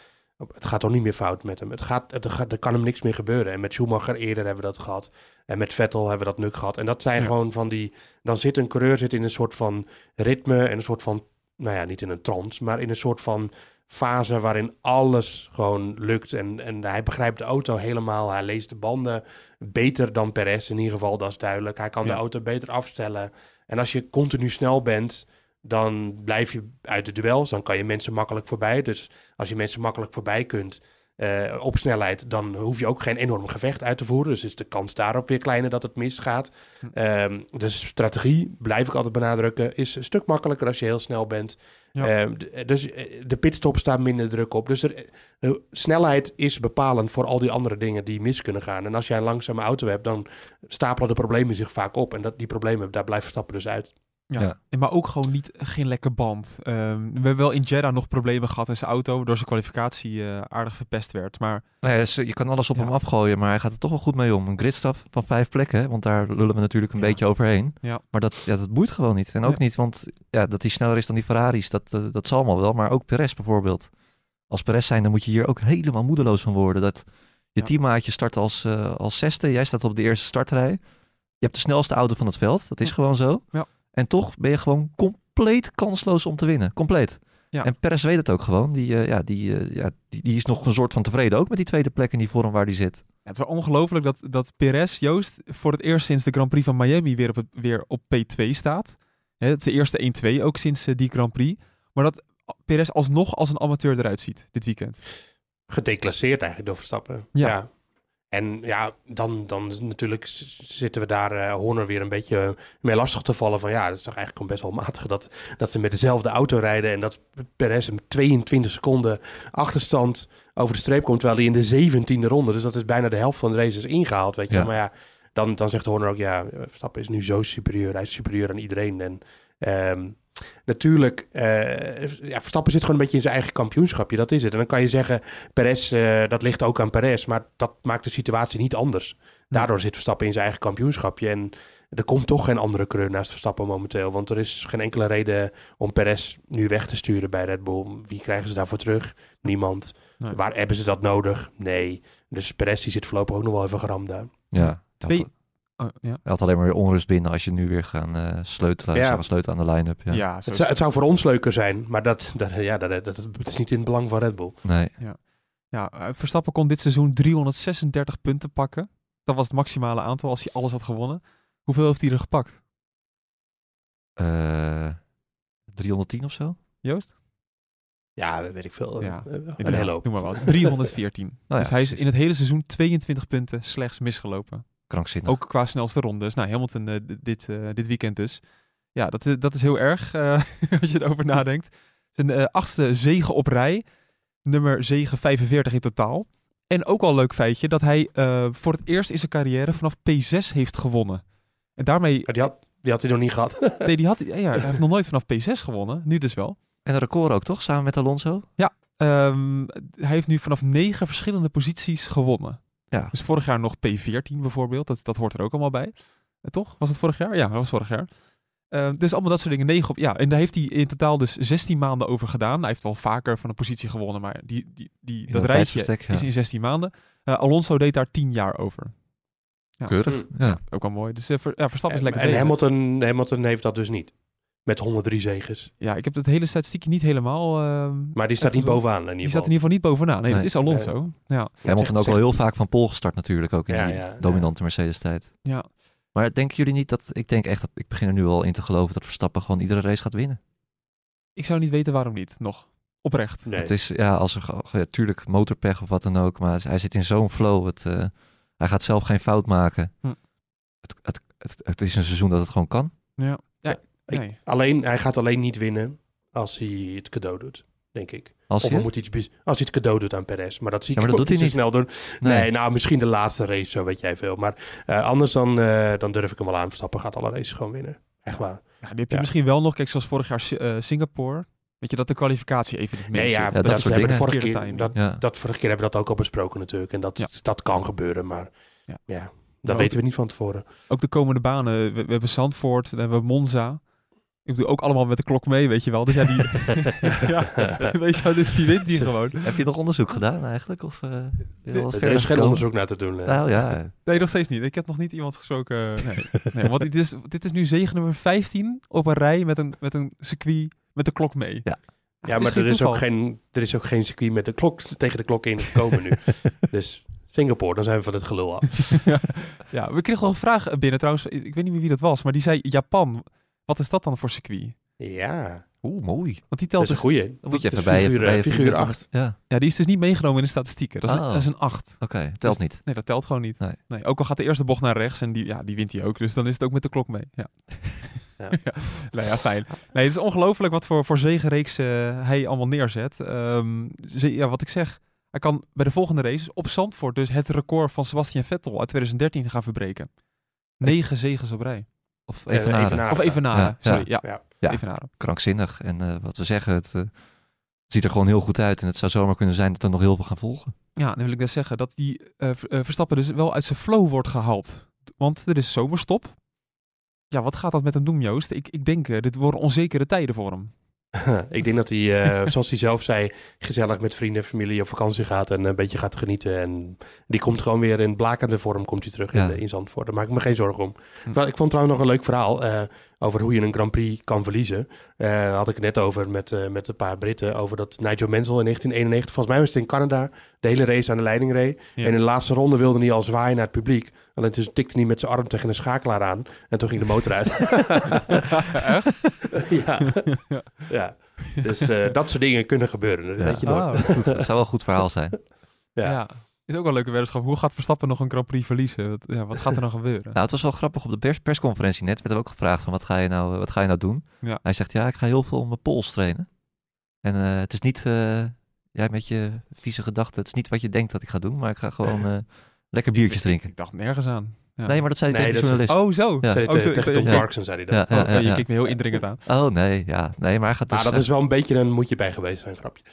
het gaat toch niet meer fout met hem. Het gaat, het, gaat, er kan hem niks meer gebeuren. En met Schumacher eerder hebben we dat gehad. En met Vettel hebben we dat nu gehad. En dat zijn Ja. gewoon van die... Dan zit een coureur zit in een soort van ritme en een soort van... Nou ja, niet in een trance, maar in een soort van fase waarin alles gewoon lukt. En, en hij begrijpt de auto helemaal. Hij leest de banden beter dan Perez in ieder geval, dat is duidelijk. Hij kan Ja. de auto beter afstellen. En als je continu snel bent, dan blijf je uit de duels. Dan kan je mensen makkelijk voorbij. Dus als je mensen makkelijk voorbij kunt eh, op snelheid, dan hoef je ook geen enorm gevecht uit te voeren. Dus is de kans daarop weer kleiner dat het misgaat. Hm. Ehm, dus strategie, blijf ik altijd benadrukken, is een stuk makkelijker als je heel snel bent. Ja. Ehm, dus eh, de pitstop staat minder druk op. Dus er, eh, snelheid is bepalend voor al die andere dingen die mis kunnen gaan. En als jij een langzame auto hebt, dan stapelen de problemen zich vaak op. En dat, die problemen, daar blijft Verstappen dus uit. Ja. Maar ook gewoon niet, geen lekke band. Ehm, we hebben wel in Jeddah nog problemen gehad in zijn auto, waardoor zijn kwalificatie eh, aardig verpest werd. Maar Nee, ze- je kan alles op Ja. hem afgooien, maar hij gaat er toch wel goed mee om. Een gridstaf van vijf plekken, hè, want daar lullen we natuurlijk een Ja. beetje overheen. Ja. Maar dat, ja, dat boeit gewoon niet. En ook niet, want ja, dat hij sneller is dan die Ferraris, dat, eh, dat zal allemaal wel. Maar ook Perez bijvoorbeeld. Als Perez zijn, dan moet je hier ook helemaal moedeloos van worden. Dat je teammaatje start als, eh, als zesde, jij staat op de eerste startrij. Je hebt de snelste auto van het veld, dat is gewoon zo. Ja. En toch ben je gewoon compleet kansloos om te winnen. Compleet. Ja. En Perez weet het ook gewoon. Die, eh, ja, die, eh, ja, die, die is nog een soort van tevreden ook met die tweede plek in die vorm waar die zit. Ja, het is wel ongelooflijk dat, dat Perez, Joost, voor het eerst sinds de Grand Prix van Miami weer op, het, weer op P2 staat. Hè, het is de eerste 1-2 ook sinds eh, die Grand Prix. Maar dat Perez alsnog als een amateur eruit ziet dit weekend. Gedeclasseerd eigenlijk door Verstappen. Ja. En ja, dan, dan natuurlijk zitten we daar eh Horner weer een beetje mee lastig te vallen. Van ja, dat is toch eigenlijk gewoon best wel matig dat, dat ze met dezelfde auto rijden. En dat Perez hem 22 seconden achterstand over de streep komt. Terwijl hij in de 17e ronde, dus dat is bijna de helft van de race, is ingehaald. Weet je. Ja. wel. Maar ja, dan, dan zegt Horner ook, ja, Verstappen is nu zo superieur. Hij is superieur aan iedereen. En ehm, natuurlijk, eh, ja, Verstappen zit gewoon een beetje in zijn eigen kampioenschapje. Dat is het. En dan kan je zeggen, Perez, eh, dat ligt ook aan Perez. Maar dat maakt de situatie niet anders. Daardoor zit Verstappen in zijn eigen kampioenschapje. En er komt toch geen andere coureur naast Verstappen momenteel. Want er is geen enkele reden om Perez nu weg te sturen bij Red Bull. Wie krijgen ze daarvoor terug? Niemand. Nee. Waar hebben ze dat nodig? Nee. Dus Perez die zit voorlopig ook nog wel even geram daar. Ja. Twee- Oh, ja. had, hij had alleen maar weer onrust binnen als je nu weer gaan eh, sleutelen, Ja. gaan sleutelen aan de line-up. Ja. Ja, zo Het zou, het zou voor ons leuker zijn. Maar dat, dat, ja, dat, dat, dat is niet in het belang van Red Bull. Nee. Ja, eh, Verstappen kon dit seizoen 336 punten pakken. Dat was het maximale aantal als hij alles had gewonnen. Hoeveel heeft hij er gepakt, Eh 310 of zo? Joost? Ja, weet ik veel. Ja, Eh, een hele hoop. Noem maar wat. 314. ja, dus hij is in het hele seizoen 22 punten slechts misgelopen. Krankzinnig. Ook qua snelste rondes. Nou, Hamilton eh, d- dit, eh, dit weekend dus. Ja, dat, is- dat is heel erg eh, als je erover nadenkt. Zijn eh, achtste zege op rij. Nummer zege 45 in totaal. En ook wel een leuk feitje dat hij eh, voor het eerst in zijn carrière vanaf P6 heeft gewonnen. En daarmee, Ja, die, had, die had hij nog niet gehad. nee, die had, ja, hij heeft nog nooit vanaf P6 gewonnen. Nu dus wel. En een record ook, toch? Samen met Alonso? Ehm, hij heeft nu vanaf negen verschillende posities gewonnen. Ja. Dus vorig jaar nog P14 bijvoorbeeld. Dat, dat hoort er ook allemaal bij. Eh, toch? Was het vorig jaar? Ja, dat was vorig jaar. Ehm, dus allemaal dat soort dingen. 9 op. Ja, en daar heeft hij in totaal dus 16 maanden over gedaan. Hij heeft wel vaker van een positie gewonnen, maar die, die, die, In dat dat rijtje ja. is in 16 maanden. Eh, Alonso deed daar 10 jaar over. Ja. Keurig. Ja. Ook wel mooi. Dus eh, Ver- ja, Verstappen is en lekker en bezig. Hamilton, Hamilton heeft dat dus niet. Met 103 zegens. Ja, ik heb het hele statistiekje niet helemaal... ehm, Maar die staat niet bovenaan in ieder die staat in geval. ieder geval niet bovenaan. Nee, Nee. dat is Alonso. Ja. Hamilton Zegt- ook wel zegt- heel vaak van Pol gestart natuurlijk, ook in Ja, die ja, dominante Mercedes-tijd. Ja. Maar denken jullie niet dat, ik denk echt dat, ik begin er nu al in te geloven dat Verstappen gewoon iedere race gaat winnen. Ik zou niet weten waarom niet, nog. Oprecht. Nee. Het is, ja, als er, ja, tuurlijk motorpech of wat dan ook, maar hij zit in zo'n flow. Het, eh, hij gaat zelf geen fout maken. Hm. Het, het, het, het is een seizoen dat het gewoon kan. Ja. ja. Ik- Nee. Alleen, hij gaat alleen niet winnen als hij het cadeau doet, denk ik. Als Of hij het- moet iets als hij het cadeau doet aan Perez. Maar dat zie ik Ja, maar hem dat ook doet niet snel doen. Nee. nou misschien de laatste race, zo weet jij veel. Maar eh, anders dan, eh, dan durf ik hem wel aan. Verstappen gaat alle races gewoon winnen. Echt waar. Ja, die heb je Ja. misschien wel nog, kijk, zoals vorig jaar eh, Singapore. Weet je, dat de kwalificatie even niet mee Nee, ja, zit. dat dat, soort we hebben de vorige keer, dat, Ja. dat vorige keer hebben we dat ook al besproken natuurlijk. En dat, Ja. dat kan gebeuren, maar Ja. ja, dat Maar weten we niet van tevoren. Ook de komende banen. We, we hebben Zandvoort, dan hebben we Monza. Ik bedoel, ook allemaal met de klok mee, weet je wel. Dus ja, die, ja, weet je wel, dus die wint die gewoon. Heb je nog onderzoek gedaan eigenlijk? Of, eh, wat Er is geen onderzoek naar te doen. eh. Nou ja, Nee, nog steeds niet. Ik heb nog niet iemand gesproken. Nee, nee want dit is, dit is nu zege nummer 15 op een rij met een, met een circuit met de klok mee. Ja. Ja, maar er is, ook geen, er is ook geen circuit met de klok tegen de klok in gekomen nu. Dus Singapore, dan zijn we van het gelul af. ja, we kregen al een vraag binnen trouwens. Ik weet niet meer wie dat was, maar die zei Japan. Wat is dat dan voor circuit? Ja, Oeh, mooi. Want die dat telt is een dus, goeie. Dan moet je Dat even is bij figuur, bij eh, figuur vrienden- 8. Ja, ja, die is dus niet meegenomen in de statistieken. Dat is, een, Oh. dat is een 8. oké. Telt Dus- niet. Nee, dat telt gewoon niet. Nee. Nee. ook al gaat de eerste bocht naar rechts en die, ja, die wint hij ook. Dus dan is het ook met de klok mee. Ja. Ja. ja. Nee, ja, fijn. Nee, het is ongelooflijk wat voor, voor zegenreeks eh, hij allemaal neerzet. Ehm, ze- ja, wat ik zeg, hij kan bij de volgende race op Zandvoort dus het record van Sebastian Vettel uit 2013 gaan verbreken. Negen zegens op rij. Of Eh, even. Evenaar. Of Evenaren, Ja, sorry. ja. Ja, Ja. Ja. Evenaren. Krankzinnig. En eh, wat we zeggen, het eh, ziet er gewoon heel goed uit. En het zou zomaar kunnen zijn dat er nog heel veel gaan volgen. Ja, dan wil ik dus zeggen dat die eh, Ver- eh, Verstappen dus wel uit zijn flow wordt gehaald. Want er is zomerstop. Ja, wat gaat dat met hem doen, Joost? Ik, ik denk, eh, dit worden onzekere tijden voor hem. ik denk dat hij, eh, zoals hij zelf zei, gezellig met vrienden en familie op vakantie gaat en een beetje gaat genieten. En die komt gewoon weer in blakende vorm komt hij terug Ja. in, de- in Zandvoort. Daar maak ik me geen zorgen om. Hm. Wel, ik vond trouwens nog een leuk verhaal eh, over hoe je een Grand Prix kan verliezen. Eh, Daar had ik het net over met, eh, met een paar Britten. Over dat Nigel Mansell in 1991, volgens mij was het in Canada, de hele race aan de leiding reed. Ja. En in de laatste ronde wilde hij al zwaaien naar het publiek. Alleen toen tikte hij met zijn arm tegen een schakelaar aan. En toen ging de motor uit. Echt? ja. ja. Dus eh, dat soort dingen kunnen gebeuren. Dat Ja. weet je nooit. Het zou wel een goed verhaal zijn. Ja. ja. Is ook wel een leuke weddenschap. Hoe gaat Verstappen nog een Grand Prix verliezen? Wat, ja, wat gaat er dan gebeuren? Nou, het was wel grappig. Op de pers persconferentie net werd er ook gevraagd van wat ga je nou, wat ga je nou doen? Ja. Hij zegt ja, ik ga heel veel om mijn pols trainen. En eh, het is niet, eh, ja, met je vieze gedachten, het is niet wat je denkt dat ik ga doen, maar ik ga gewoon eh, lekker biertjes drinken. Ik dacht nergens aan. Ja. Nee, maar dat zei hij Nee, tegen de journalist. Oh, zo. Ja. Zei Oh, zo- tegen Tom ja. Clarkson, zei hij dat. Ja, ja, Oh, ja, je ja. kijkt me heel indringend aan. Oh nee, ja, nee, maar hij gaat dus... Maar dat is wel een beetje een moet je bij geweest zijn, grapje.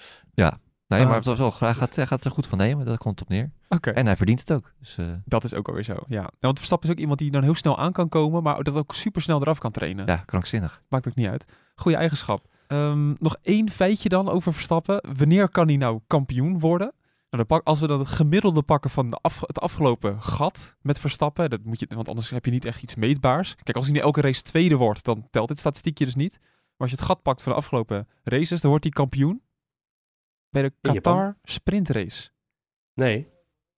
Nee, Ah. maar het was wel, hij gaat, hij gaat er goed van nemen, daar komt op neer. Oké. En hij verdient het ook. Dus, eh, Dat is ook alweer zo. Ja. Want Verstappen is ook iemand die dan heel snel aan kan komen, maar dat ook super snel eraf kan trainen. ja, krankzinnig. Maakt ook niet uit. Goede eigenschap. Ehm, nog één feitje dan over Verstappen. Wanneer kan hij nou kampioen worden? Nou, pak, als we dan het gemiddelde pakken van de af, het afgelopen gat met Verstappen, dat moet je, want anders heb je niet echt iets meetbaars. Kijk, als hij nu elke race tweede wordt, dan telt dit statistiekje dus niet. Maar als je het gat pakt van de afgelopen races, dan wordt hij kampioen bij de? Qatar sprintrace. Nee.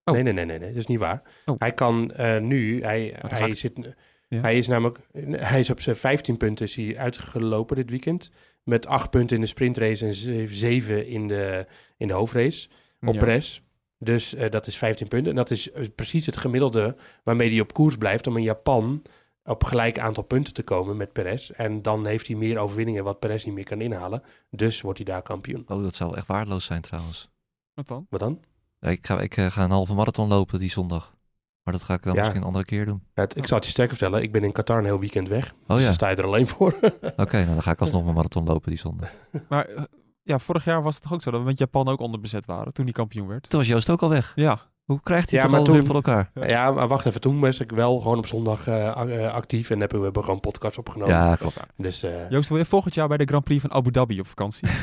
Oh. Nee, nee, nee, nee, nee, dat is niet waar. Oh. Hij kan eh, nu, hij, ga hij, zit, Ja. hij is namelijk, hij is op zijn 15 punten is hij uitgelopen dit weekend. Met 8 punten in de sprintrace en 7 in de, in de hoofdrace op Ja. Perez. Dus eh, dat is 15 punten. En dat is eh, precies het gemiddelde waarmee hij op koers blijft om in Japan op gelijk aantal punten te komen met Perez. En dan heeft hij meer overwinningen wat Perez niet meer kan inhalen. Dus wordt hij daar kampioen. Oh, dat zou echt waardeloos zijn trouwens. Wat dan? Wat dan? Ja, ik, ga, ik eh, ga een halve marathon lopen die zondag. Maar dat ga ik dan Ja. misschien een andere keer doen. Het, ik zal het je sterker vertellen, ik ben in Qatar een heel weekend weg. Oh dus ja, dan sta je er alleen voor. oké, nou dan ga ik alsnog mijn marathon lopen die zondag. Maar eh, ja, vorig jaar was het toch ook zo dat we met Japan ook onderbezet waren toen hij kampioen werd. Toen was Joost ook al weg. Ja, Hoe krijgt hij Ja, maar toen- weer voor elkaar? Ja, maar wacht even. Toen was ik wel gewoon op zondag eh, eh, actief en hebben we hebben gewoon podcast opgenomen. Ja, klopt. Dus eh, Joost, wil je volgend jaar bij de Grand Prix van Abu Dhabi op vakantie?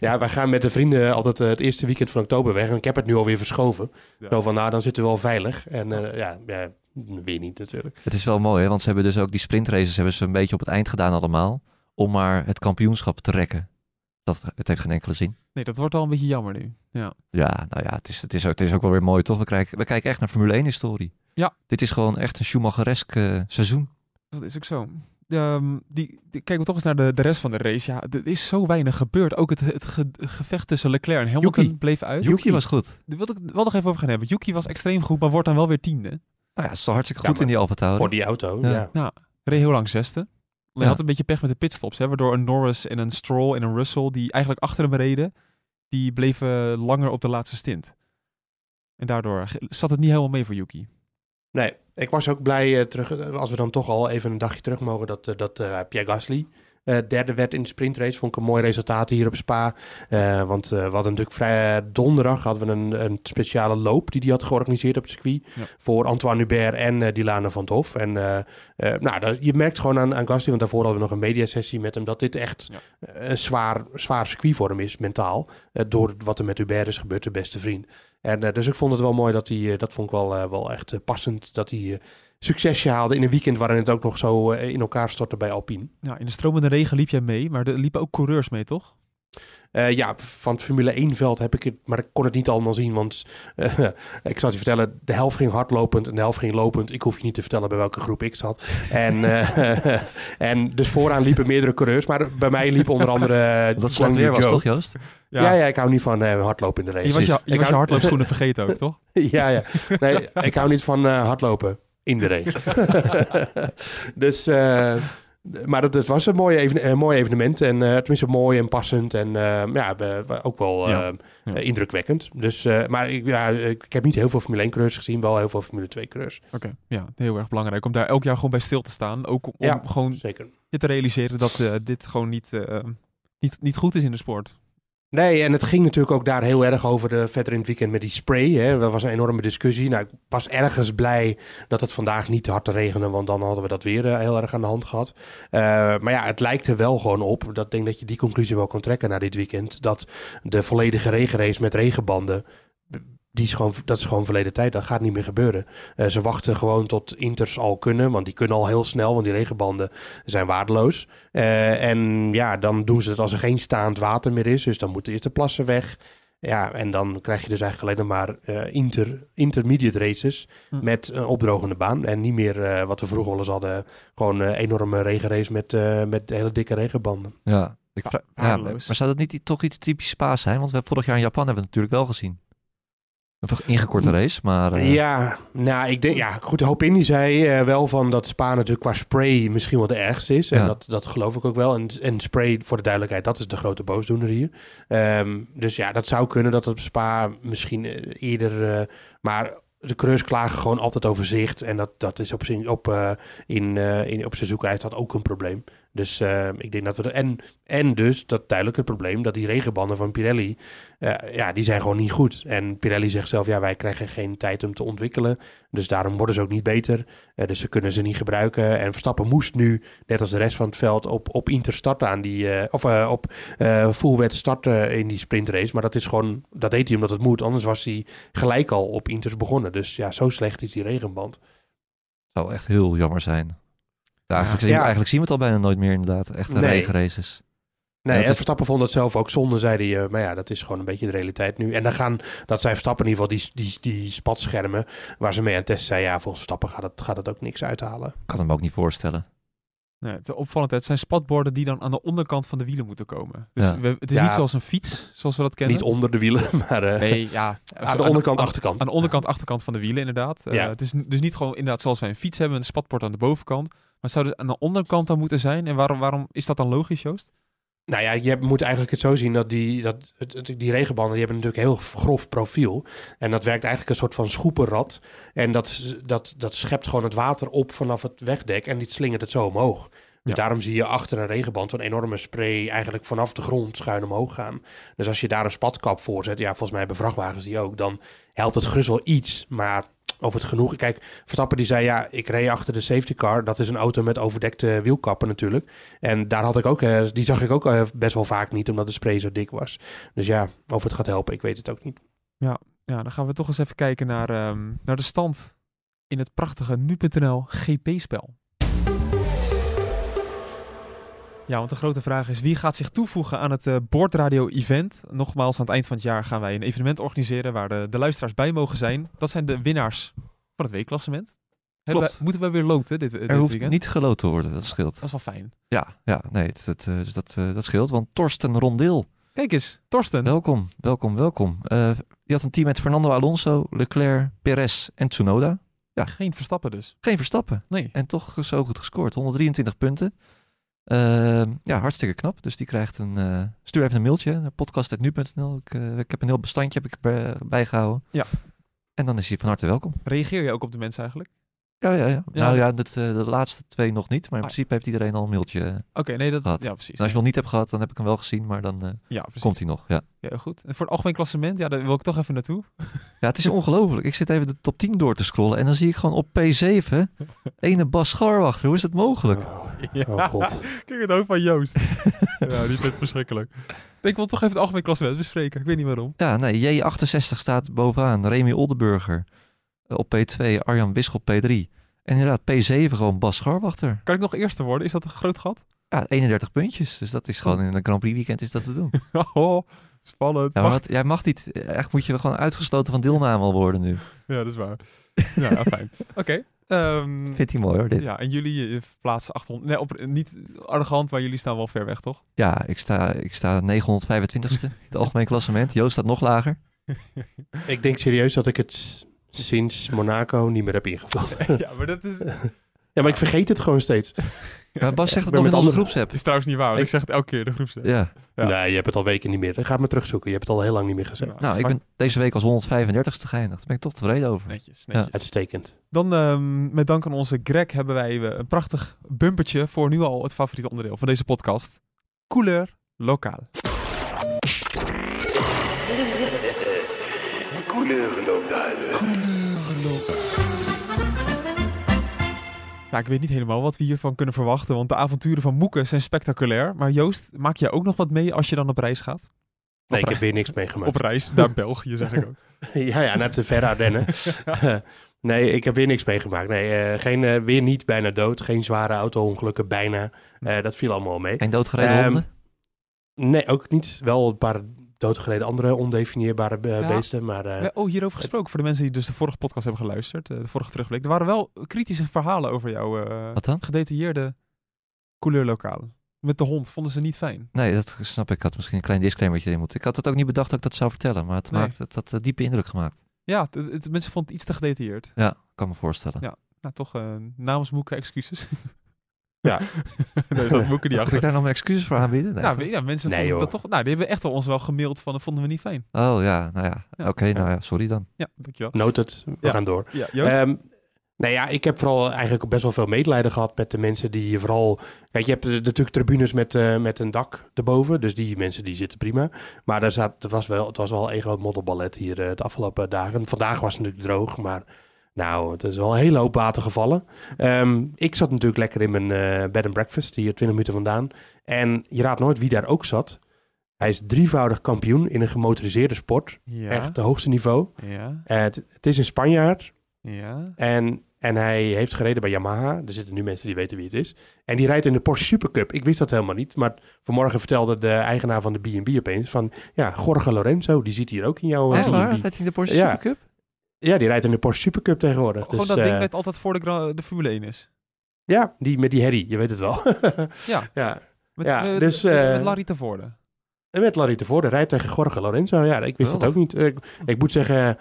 ja, wij gaan met de vrienden altijd het eerste weekend van oktober weg. En ik heb het nu alweer verschoven. Ja. Zo van, nou, dan zitten we wel veilig. En eh, ja, ja, weer niet natuurlijk. Het is wel mooi, hè? want ze hebben dus ook die sprintraces hebben ze een beetje op het eind gedaan allemaal. Om maar het kampioenschap te rekken. Dat, het heeft geen enkele zin. Nee, dat wordt wel een beetje jammer nu. Ja. Ja, nou ja, het is, het is, ook, het is ook wel weer mooi, toch? We, kijken, we kijken echt naar Formule 1 historie. Ja. Dit is gewoon echt een Schumacheresk eh, seizoen. Dat is ook zo. Ehm, die, die, kijken we toch eens naar de, de rest van de race. Ja, er is zo weinig gebeurd. Ook het, het ge- gevecht tussen Leclerc en Hamilton Yuki. bleef uit. Yuki was goed. Daar wil ik het wel nog even over gaan hebben. Yuki was extreem goed, maar wordt dan wel weer tiende. Nou ja, het is toch hartstikke Ja, goed in die Alfa Tauri. Voor die auto, Ja. ja. Reed heel lang zesde. Alleen Ja. had een beetje pech met de pitstops. Hè, waardoor een Norris en een Stroll en een Russell, die eigenlijk achter hem reden, die bleven langer op de laatste stint. En daardoor zat het niet helemaal mee voor Yuki. Nee, ik was ook blij eh, terug, eh, als we dan toch al even een dagje terug mogen, dat, eh, dat eh, Pierre Gasly eh, derde werd in de sprintrace. Vond ik een mooi resultaat hier op Spa. Eh, want eh, we hadden natuurlijk vrij donderdag hadden we een, een speciale loop die hij had georganiseerd op het circuit. Ja. Voor Antoine Hubert en Dilana van het Hof. En nou, dat, je merkt gewoon aan, aan Gasly, want daarvoor hadden we nog een mediasessie met hem, dat dit echt Ja. een zwaar, zwaar circuit voor hem is, mentaal. Door wat er met Hubert is gebeurd, de beste vriend. En dus ik vond het wel mooi dat hij, dat vond ik wel, wel echt passend, dat hij succesje haalde in een weekend waarin het ook nog zo eh, in elkaar stortte bij Alpine. Ja, in de stromende regen liep jij mee, maar er liepen ook coureurs mee, toch? Eh, ja, van het Formule 1 veld heb ik het, maar ik kon het niet allemaal zien, want eh, ik zal het je vertellen, de helft ging hardlopend en de helft ging lopend. Ik hoef je niet te vertellen bij welke groep ik zat. En, eh, en dus vooraan liepen meerdere coureurs, maar bij mij liep onder andere Dat slecht weer was toch, Joost? Ja. ja, ik hou niet van eh, hardlopen in de race. Je was je, je, Ik was je hardloopschoenen vergeten ook, toch? ja, ja. Nee, ik hou niet van eh, hardlopen in de regen. dus, eh, maar het, het was een mooi, even, een mooi evenement. En eh, tenminste mooi en passend. En eh, ja, we, we- ook wel Ja, ja. indrukwekkend. Dus, maar ik, ja, ik heb niet heel veel Formule 1 coureurs gezien. Wel heel veel Formule 2 coureurs. Oké, ja, heel erg belangrijk om daar elk jaar gewoon bij stil te staan. Ook om Ja. gewoon Zeker. je te realiseren dat dit gewoon niet, niet, niet goed is in de sport. Nee, en het ging natuurlijk ook daar heel erg over de, verder in het weekend met die spray. Hè. Dat was een enorme discussie. Nou, ik was ergens blij dat het vandaag niet te hard te regenen, want dan hadden we dat weer eh, heel erg aan de hand gehad. Eh, maar ja, het lijkt er wel gewoon op. Dat denk dat je die conclusie wel kan trekken na dit weekend. Dat de volledige regenrace met regenbanden, die is gewoon, dat is gewoon verleden tijd. Dat gaat niet meer gebeuren. Eh, ze wachten gewoon tot Inters al kunnen, want die kunnen al heel snel, want die regenbanden zijn waardeloos. Eh, en ja, dan doen ze het als er geen staand water meer is. Dus dan moeten eerst de plassen weg. Ja, en dan krijg je dus eigenlijk alleen maar eh, inter, intermediate races Hm. met een opdrogende baan. En niet meer eh, wat we vroeger wel eens hadden, gewoon een enorme regenrace met, eh, met hele dikke regenbanden. Ja. Ik Ja, vraag- ja, waardeloos. maar zou dat niet toch iets typisch Spaans zijn? Want we hebben vorig jaar in Japan hebben we het natuurlijk wel gezien. Een ingekorte race, maar... eh, Ja, nou, ik denk, ja, goed, Hoop Indy zei eh, wel van dat Spa natuurlijk qua spray misschien wel de ergste is. En Ja. dat, dat geloof ik ook wel. En, en spray, voor de duidelijkheid, dat is de grote boosdoener hier. Ehm, dus ja, dat zou kunnen dat het op Spa misschien eh, eerder... maar de coureurs klagen gewoon altijd over zicht. En dat, dat is op, zin, op, in, in, op seizoenijs dat ook een probleem. Dus eh, ik denk dat we... er- En, en dus dat duidelijk het probleem dat die regenbanden van Pirelli... eh, ja, die zijn gewoon niet goed. En Pirelli zegt zelf, ja, wij krijgen geen tijd om te ontwikkelen. Dus daarom worden ze ook niet beter. Eh, dus ze kunnen ze niet gebruiken. En Verstappen moest nu, net als de rest van het veld, op, op Inter starten aan die... eh, of op eh full wet starten in die sprintrace. Maar dat is gewoon... Dat deed hij omdat het moet. Anders was hij gelijk al op Inters begonnen. Dus ja, zo slecht is die regenband. zou echt heel jammer zijn. Eigenlijk, Ja. eigenlijk zien we het al bijna nooit meer inderdaad. Echte Nee. regenraces. Nee, en Verstappen vond het zelf ook zonde, zei hij. eh, maar ja, dat is gewoon een beetje de realiteit nu. En dan gaan, dat zijn Verstappen in ieder geval, die, die, die spatschermen waar ze mee aan het testen zijn. Ja, volgens Verstappen gaat het, gaat het ook niks uithalen. Ik kan hem ook niet voorstellen. Nee, het is opvallend. Het zijn spatborden die dan aan de onderkant van de wielen moeten komen. Dus Ja. we, het is Ja. niet zoals een fiets, zoals we dat kennen. Niet onder de wielen, maar eh, Nee, ja. aan de onderkant, aan, achterkant. Aan de onderkant, achterkant van de wielen, inderdaad. Eh, Ja. het is dus niet gewoon inderdaad zoals wij een fiets hebben, een spatbord aan de bovenkant. Maar het zou dus aan de onderkant dan moeten zijn. En waarom, waarom is dat dan logisch, Joost? Nou ja, je moet eigenlijk het zo zien dat die, dat, die regenbanden die hebben natuurlijk een heel grof profiel. En dat werkt eigenlijk een soort van schoepenrad. En dat, dat, dat schept gewoon het water op vanaf het wegdek en die slingert het zo omhoog. Dus Ja. daarom zie je achter een regenband zo'n enorme spray eigenlijk vanaf de grond schuin omhoog gaan. Dus als je daar een spatkap voor zet, ja, volgens mij hebben vrachtwagens die ook, dan helpt het gerust wel iets. Maar of het genoeg... Kijk, Verstappen die zei, ja, ik reed achter de safety car. Dat is een auto met overdekte wielkappen natuurlijk. En daar had ik ook, eh, die zag ik ook eh, best wel vaak niet, omdat de spray zo dik was. Dus ja, of het gaat helpen, ik weet het ook niet. Ja, dan gaan we toch eens even kijken naar, ehm, naar de stand in het prachtige nu.nl GP-spel. Ja, want de grote vraag is wie gaat zich toevoegen aan het eh Boordradio-event? Nogmaals, aan het eind van het jaar gaan wij een evenement organiseren waar de, de luisteraars bij mogen zijn. Dat zijn de winnaars van het weekklassement. Klopt. wij- Moeten we weer loten dit, eh, dit Er hoeft weekend? niet geloot te worden, dat scheelt. Dat is wel fijn. Ja, ja nee, het, het, eh, dus dat, dat scheelt. Want Torsten Rondeel, Kijk eens, Torsten. welkom, welkom, welkom. Je had een team met Fernando Alonso, Leclerc, Perez en Tsunoda. Geen Verstappen dus. Geen Verstappen. Nee. En toch zo goed gescoord. 123 punten. Eh, ja, hartstikke knap. Dus die krijgt een... eh, stuur even een mailtje. naar podcast.nu.nl. Ik, eh, ik heb een heel bestandje heb ik bij- bijgehouden. Ja. En dan is hij van harte welkom. Reageer je ook op de mensen eigenlijk? Ja, ja, ja. Ja. Nou ja, dat, eh, de laatste twee nog niet. Maar in Ah. principe heeft iedereen al een mailtje. Oké, nee, dat... Gehad. Ja, precies. als je nog niet hebt gehad, dan heb ik hem wel gezien. Maar dan eh, Ja, komt hij nog. Ja. Ja, goed. En voor het algemeen klassement, ja, daar wil ik toch even naartoe. ja, het is ongelooflijk. Ik zit even de top 10 door te scrollen. En dan zie ik gewoon op P7 ene Bas Scharwachter. Hoe is het mogelijk? Oh god. Kijk het ook van Joost. ja, die vindt verschrikkelijk. Ik wil toch even het algemeen klassement bespreken. Ik weet niet waarom. Ja, nee, J68 staat bovenaan. Remy Oldenburger eh, op P2, Arjan Bisschop P3. En inderdaad, P7 gewoon Bas Scharwachter. Kan ik nog eerste worden? Is dat een groot gat? Ja, 31 puntjes. Dus dat is gewoon in een Grand Prix weekend is dat te doen. oh, spannend. Ja, maar Mag- wat- jij mag niet. Echt moet je gewoon uitgesloten van deelname al worden nu. Ja, dat is waar. ja, fijn. Oké. ehm, Vindt hij mooi hoor, dit. ja, en jullie eh, plaatsen 800... Nee, op, niet arrogant, maar jullie staan wel ver weg, toch? Ja, ik sta, ik sta 925ste in het algemeen klassement. Joost staat nog lager. Ik denk serieus dat ik het sinds Monaco niet meer heb ingevuld. ja, maar dat is, maar ik vergeet het gewoon steeds. Ja, Bas zegt het ben nog in met onze andere- groepsapp. is trouwens niet waar. want Ik- Ik zeg het elke keer, de groepstek. Ja. Ja. Nee, je hebt het al weken niet meer. Ga het maar terugzoeken. Je hebt het al heel lang niet meer gezegd. Nou, ik ben deze week als 135ste geëindigd. Daar ben ik toch tevreden over. Netjes, netjes. Uitstekend. Dan ehm, met dank aan onze Greg hebben wij eh, een prachtig bumpertje voor nu al het favoriete onderdeel van deze podcast. Couleur lokaal. Ja, ik weet niet helemaal wat we hiervan kunnen verwachten, want de avonturen van Moeken zijn spectaculair. Maar Joost, maak jij ook nog wat mee als je dan op reis gaat? Nee, ik heb weer niks meegemaakt. Op reis naar België, zeg ik ook. Ja, ja, naar de verre Ardennen. nee, ik heb weer niks meegemaakt. Nee, eh, geen, eh, weer niet bijna dood. Geen zware auto-ongelukken, bijna. Eh, dat viel allemaal mee. Geen doodgereden Ehm, honden? Nee, ook niet. Wel een paar doodgereden andere ondefinieerbare eh, Ja. beesten. Maar eh, Ja, oh, hierover gesproken, voor de mensen die dus de vorige podcast hebben geluisterd, eh, de vorige terugblik. Er waren wel kritische verhalen over jouw eh, Wat dan? gedetailleerde couleur lokaal. Met de hond vonden ze niet fijn. Nee, dat snap ik. Ik had misschien een klein disclaimertje erin moeten. Ik had het ook niet bedacht dat ik dat zou vertellen. Maar het, Nee. maakt, het had een diepe indruk gemaakt. Ja, het, het- mensen vonden het iets te gedetailleerd. Ja, kan me voorstellen. Ja. Nou, toch eh, namens Moeke excuses. Ja. nee, dat Moeke die Moet ik achter. daar nog mijn excuses voor aanbieden? Nee, Nou, ja, mensen Nee, vonden dat toch... Nou, die hebben echt al ons wel gemaild van, dat vonden we niet fijn. Oh ja, nou ja. Ja. Oké, nou ja, sorry dan. Ja, dankjewel. noted. We Ja. gaan door. Ja, Joost? Ehm nou ja, ik heb vooral eigenlijk best wel veel medelijden gehad met de mensen die vooral... Kijk, je hebt natuurlijk tribunes met, eh, met een dak erboven. Dus die mensen die zitten prima. Maar daar zat, het, was wel, het was wel een groot modderballet hier eh, de afgelopen dagen. Vandaag was het natuurlijk droog, maar... Nou, het is wel een hele hoop water gevallen. Ehm, ik zat natuurlijk lekker in mijn eh, bed and breakfast, hier 20 minuten vandaan. En je raadt nooit wie daar ook zat. Hij is drievoudig kampioen in een gemotoriseerde sport. ja. Echt het hoogste niveau. Ja. Eh, het, het is een Spanjaard. Ja. En, en hij heeft gereden bij Yamaha. Er zitten nu mensen die weten wie het is. En die rijdt in de Porsche Supercup. Ik wist dat helemaal niet. Maar vanmorgen vertelde de eigenaar van de B&B opeens van... Ja, Jorge Lorenzo, die zit hier ook in jouw Echt eh, waar? B&B. Dat hij in de Porsche. Supercup? Ja, die rijdt in de Porsche Supercup tegenwoordig. Gewoon Dus, dat ding eh, dat altijd voor de, de Formule 1 is. Ja, die met die herrie, je weet het wel. Ja. ja. Met, Ja, met, dus, met, eh, met Larry Tevoorde. En met Larry Tevoorde rijdt tegen Jorge Lorenzo. Ja, ik wist dat ook niet. Ik, ik moet zeggen,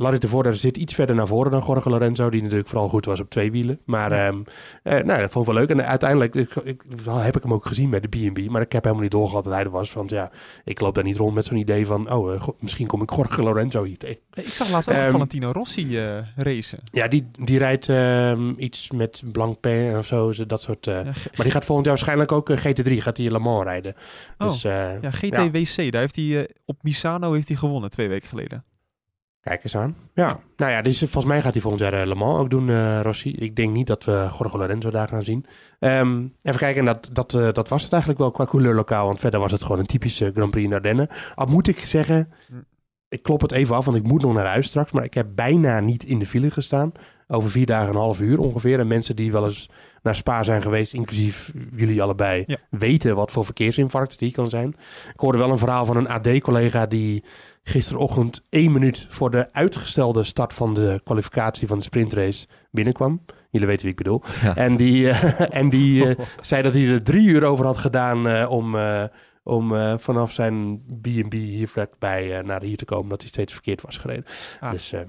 Larry Tevoorde zit iets verder naar voren dan Jorge Lorenzo. Die natuurlijk vooral goed was op twee wielen. Maar Ja. ehm, eh, nou, dat vond ik wel leuk. En uiteindelijk ik, ik, heb ik hem ook gezien bij de B&B. Maar ik heb helemaal niet doorgehad dat hij er was. Want ja, ik loop daar niet rond met zo'n idee van... Oh, eh, misschien kom ik Jorge Lorenzo hier tegen. Ik zag laatst ook Ehm, Valentino Rossi eh racen. Ja, die, die rijdt ehm, iets met Blanc Pain of zo. Dat soort... Ja, maar die gaat volgend jaar waarschijnlijk ook eh, GT3. Gaat hij Le Mans rijden. Oh, Dus ja, GTWC, daar heeft hij op Misano heeft hij gewonnen twee weken geleden. Kijk eens aan. Ja, nou ja, dus volgens mij gaat hij volgend jaar eh, Le Mans ook doen, eh, Rossi. Ik denk niet dat we Jorge Lorenzo daar gaan zien. Ehm, even kijken, en dat, dat, eh, dat was het eigenlijk wel qua couleur lokaal. Want verder was het gewoon een typische Grand Prix in Ardennen. Al moet ik zeggen, Hm. ik klop het even af, want ik moet nog naar huis straks. Maar ik heb bijna niet in de file gestaan. Over vier dagen en een half uur ongeveer. En mensen die wel eens naar Spa zijn geweest, inclusief jullie allebei, Ja. weten wat voor verkeersinfarct die kan zijn. Ik hoorde wel een verhaal van een AD-collega die gisterochtend één minuut voor de uitgestelde start van de kwalificatie van de sprintrace binnenkwam. Jullie weten wie ik bedoel. Ja. En die, eh, en die eh, zei dat hij er drie uur over had gedaan eh, om, eh, om eh, vanaf zijn B&B hier vlakbij naar hier te komen. Dat hij steeds verkeerd was gereden. Ah. Dus eh,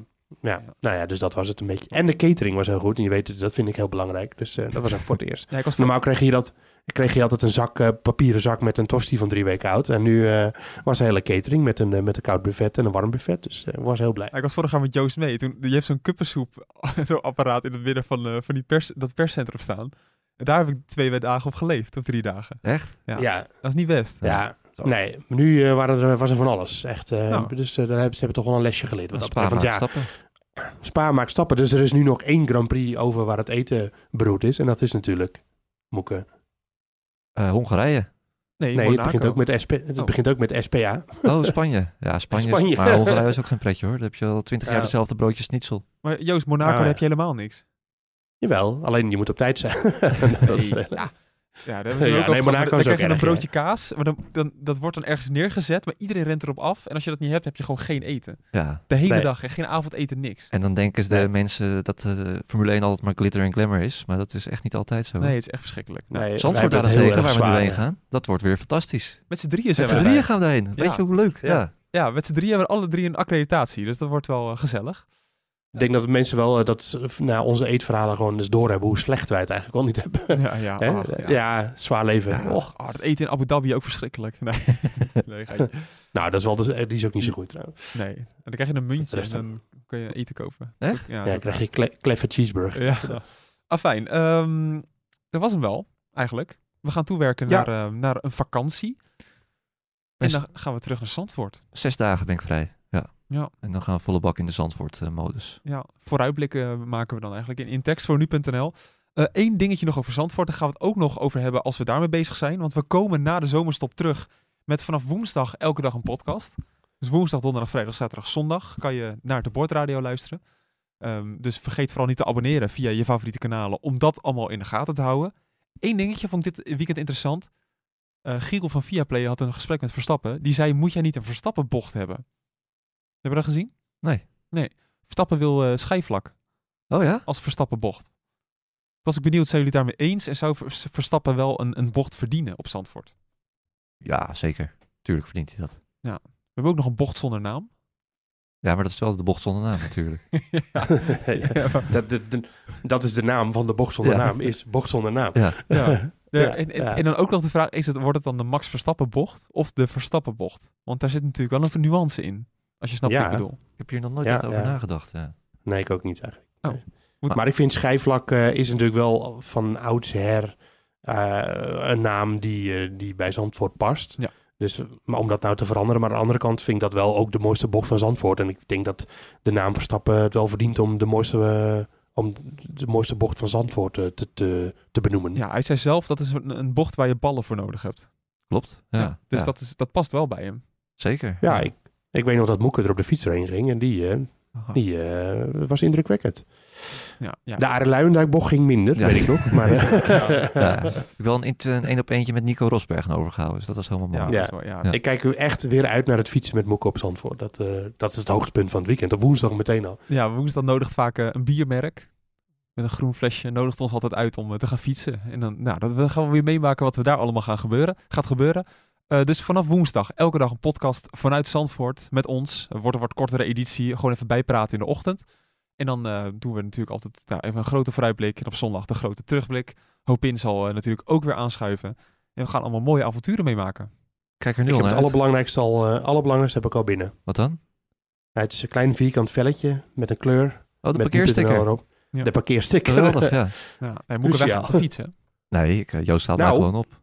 ja, nou ja, dus dat was het een beetje. En de catering was heel goed. En je weet, dat vind ik heel belangrijk. Dus eh, dat was ook voor het eerst. Ja, Normaal kreeg je dat. Kreeg je altijd een zak, eh, papieren zak met een tosti van drie weken oud. En nu eh, was een hele catering met een, met een koud buffet en een warm buffet. Dus ik was heel blij. Ja, ik was vorig jaar met Joost mee. Toen, je hebt zo'n kuppensoep, zo'n apparaat in het midden van, eh, van die pers, dat perscentrum staan. En daar heb ik twee dagen op geleefd, of drie dagen. Echt? Ja. Ja, Dat is niet best. ja. Nee, maar nu eh, waren er, was er van alles. Echt. eh, Nou. Dus eh, daar hebben ze hebben toch wel een lesje geleerd. Wat dat betreft. Ja, stappen. Spa maakt stappen. Dus er is nu nog één Grand Prix over waar het eten beroerd is. En dat is natuurlijk Moeken. Eh, Hongarije. Nee, Nee, het begint, ook met SP, het Oh. begint ook met SPA. Oh, Spanje. Ja, Spanje. is-. Maar Hongarije is ook geen pretje hoor. Dan heb je al twintig jaar Ja. dezelfde broodjes niet zo. Maar Joost, Monaco, Ah, ja. heb je helemaal niks. Jawel, alleen je moet op tijd zijn. dat is, ja. Ja, daar hebben we Ja, ook nee, over. Dan krijg je een broodje kaas, maar dan, dan, dat wordt dan ergens neergezet, maar iedereen rent erop af. En als je dat niet hebt, heb je gewoon geen eten. Ja. De hele Nee. dag en geen avondeten, niks. En dan denken de Nee. mensen dat de Formule 1 altijd maar glitter en glamour is. Maar dat is echt niet altijd zo. Nee, het is echt verschrikkelijk. Nee, Zandvoort heel daarentegen, erg waar we nu heen gaan, dat wordt weer fantastisch. met z'n drieën zijn Met we z'n erbij. drieën gaan we heen. Weet Ja. je hoe leuk? Ja. Ja. Ja, met z'n drieën hebben we alle drie een accreditatie, dus dat wordt wel eh, gezellig. Ik denk dat de mensen wel eh, dat ze, nou, onze eetverhalen gewoon eens doorhebben hoe slecht wij het eigenlijk wel niet hebben. Ja, ah, ja. ja. zwaar leven. Ja, Och. oh, dat eten in Abu Dhabi ook verschrikkelijk. Nee, nee, geintje. Nou, dat is wel de, die is ook niet zo goed trouwens. nee. En dan krijg je een muntje en dan kun je eten kopen. Echt? Ja, dan krijg je kleffe cheeseburger. Ja. Afijn, ehm, dat was hem wel, eigenlijk. We gaan toewerken Ja. naar, eh, naar een vakantie. En dan gaan we terug naar Zandvoort. Zes dagen ben ik vrij. Ja. En dan gaan we volle bak in de Zandvoort-modus. Ja, vooruitblikken maken we dan eigenlijk in, in tekst voor nu.nl. Eén dingetje nog over Zandvoort. Daar gaan we het ook nog over hebben als we daarmee bezig zijn. Want we komen na de zomerstop terug met vanaf woensdag elke dag een podcast. Dus woensdag, donderdag, vrijdag, zaterdag, zondag kan je naar de Bordradio luisteren. Ehm, dus vergeet vooral niet te abonneren via je favoriete kanalen om dat allemaal in de gaten te houden. Eén dingetje vond ik dit weekend interessant. Eh Giel van Viaplay had een gesprek met Verstappen. Die zei, moet jij niet een Verstappen-bocht hebben? Hebben we dat gezien? Nee. Nee. Verstappen wil eh schijfvlak Oh ja? als Verstappen bocht. Was ik benieuwd, zijn jullie daarmee eens? En zou Vers- Verstappen wel een, een bocht verdienen op Zandvoort? Ja, zeker. Tuurlijk verdient hij dat. We hebben ook nog een bocht zonder naam. Ja, maar dat is wel de bocht zonder naam natuurlijk. Ja. dat, de- de- dat is de naam van de bocht zonder Ja. naam, is bocht zonder naam. Ja. Ja. Ja, Ja, en, en, ja. en dan ook nog de vraag, is het, wordt het dan de Max Verstappen bocht of de Verstappen bocht? Want daar zit natuurlijk wel een nuance in. Als je snapt wat Ja. ik bedoel. Ik heb hier nog nooit Ja, echt over ja. nagedacht. Ja. Nee, ik ook niet eigenlijk. Oh. Maar ik vind schijfvlak eh, is natuurlijk wel van oudsher eh, een naam die, eh, die bij Zandvoort past. Ja. Dus, maar om dat nou te veranderen. Maar aan de andere kant vind ik dat wel ook de mooiste bocht van Zandvoort. En ik denk dat de naam Verstappen het wel verdient om de mooiste, eh, om de mooiste bocht van Zandvoort eh, te, te, te benoemen. Ja, hij zei zelf dat is een, een bocht waar je ballen voor nodig hebt. Klopt. Ja. dus Ja, Dat, is, dat past wel bij hem. Zeker. Ja, ik, ik weet nog dat Moeke er op de fiets erheen ging. En die, eh, die eh, was indrukwekkend. Ja, ja. De Arie Luijendijk-bocht ging minder, Ja. weet ik nog. Maar, eh, Ja. Ik heb wel een, één op eentje met Nico Rosberg overgehouden. Dus dat was helemaal mooi. Ja, wel-. Ik kijk echt weer uit naar het fietsen met Moeke op Zandvoort. Dat, eh, dat is het hoogtepunt van het weekend. Op woensdag meteen al. Ja, woensdag nodigt vaak een biermerk. Met een groen flesje nodigt ons altijd uit om te gaan fietsen. En dan nou, dat we gaan we weer meemaken wat we daar allemaal gaan gebeuren, gaat gebeuren. Eh, dus vanaf woensdag elke dag een podcast vanuit Zandvoort met ons. Er wordt een wat kortere editie, gewoon even bijpraten in de ochtend. En dan eh, doen we natuurlijk altijd nou, even een grote vooruitblik. En op zondag de grote terugblik. Hopin zal eh, natuurlijk ook weer aanschuiven. En we gaan allemaal mooie avonturen meemaken. Kijk er nu Ik al heb het uit. allerbelangrijkste al, eh, allerbelangrijkste heb ik al binnen. Wat dan? Ja, het is een klein vierkant velletje met een kleur. Oh, de parkeersticker. nu.nl erop. Ja. De parkeersticker. Geweldig, ja. Ja, hij moet er weg te fietsen. Nee, ik, Joost staat Nou, daar gewoon op.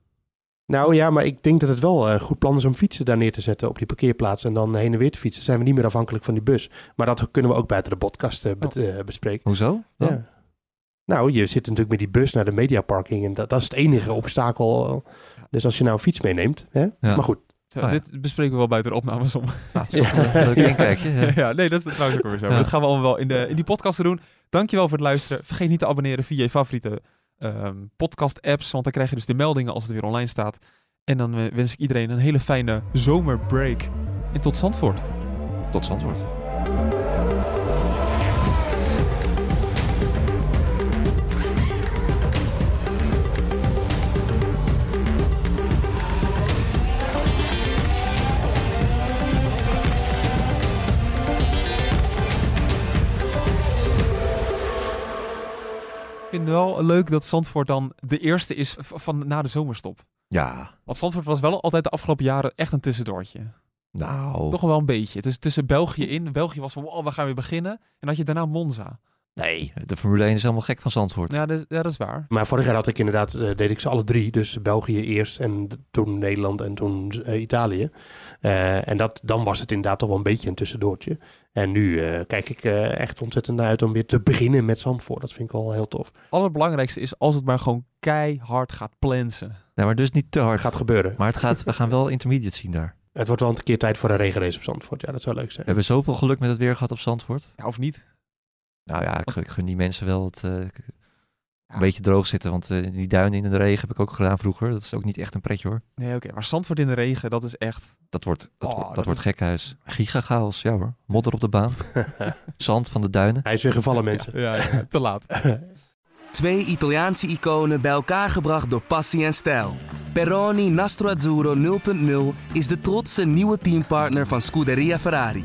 Nou ja, maar ik denk dat het wel een goed plan is om fietsen daar neer te zetten op die parkeerplaats en dan heen en weer te fietsen. Zijn we niet meer afhankelijk van die bus. Maar dat kunnen we ook buiten de podcast eh, bet- eh, bespreken. Hoezo? Dan? Ja. Nou, je zit natuurlijk met die bus naar de mediaparking en dat, dat is het enige obstakel. Dus als je nou een fiets meeneemt, hè? Ja. maar goed. Zo, Oh ja. Dit bespreken we wel buiten de opnames om. Nou, inkijkje. Ja. Ja, nee, dat is trouwens ook weer zo. Ja. Dat gaan we allemaal wel in, de, in die podcast doen. Dankjewel voor het luisteren. Vergeet niet te abonneren via je favoriete ehm, podcast-apps, want dan krijg je dus de meldingen als het weer online staat. En dan eh, wens ik iedereen een hele fijne zomerbreak. En tot Zandvoort. Tot Zandvoort. Vind het wel leuk dat Zandvoort dan de eerste is van na de zomerstop. Ja, Want Zandvoort was wel altijd de afgelopen jaren echt een tussendoortje. nou. Toch wel een beetje. Het is tussen België in. België was van, wow, we gaan weer beginnen. En had je daarna Monza. Nee, de Formule 1 is helemaal gek van Zandvoort. Ja, dat, is- ja, dat is waar. Maar vorig jaar had ik inderdaad, eh, deed ik ze alle drie. Dus België eerst en toen Nederland en toen eh, Italië. Eh, en dat, dan was het inderdaad toch wel een beetje een tussendoortje. En nu eh, kijk ik eh, echt ontzettend naar uit om weer te beginnen met Zandvoort. Dat vind ik wel heel tof. Allerbelangrijkste is als het maar gewoon keihard gaat plensen. Nee, maar dus niet te hard. Het gaat gebeuren. Maar het gaat, we gaan wel intermediate zien daar. Het wordt wel een keer tijd voor een regenrace op Zandvoort. Ja, dat zou leuk zijn. We hebben zoveel geluk met het weer gehad op Zandvoort. Ja, of niet? Nou ja, ik, gun- ik gun die mensen wel het... eh, een beetje droog zitten. Want eh, die duinen in de regen heb ik ook gedaan vroeger. Dat is ook niet echt een pretje hoor. Nee, oké. Maar Zandvoort in de regen, dat is echt... Dat wordt, dat, Oh, wordt- dat dat wordt is- gekhuis. Gigachaos, ja hoor. Modder op de baan. Zand van de duinen. Hij is weer gevallen, mensen. Ja, ja, te laat. Twee Italiaanse iconen bij elkaar gebracht door passie en stijl. Peroni Nastro Azzurro 0.0 is de trotse nieuwe teampartner van Scuderia Ferrari.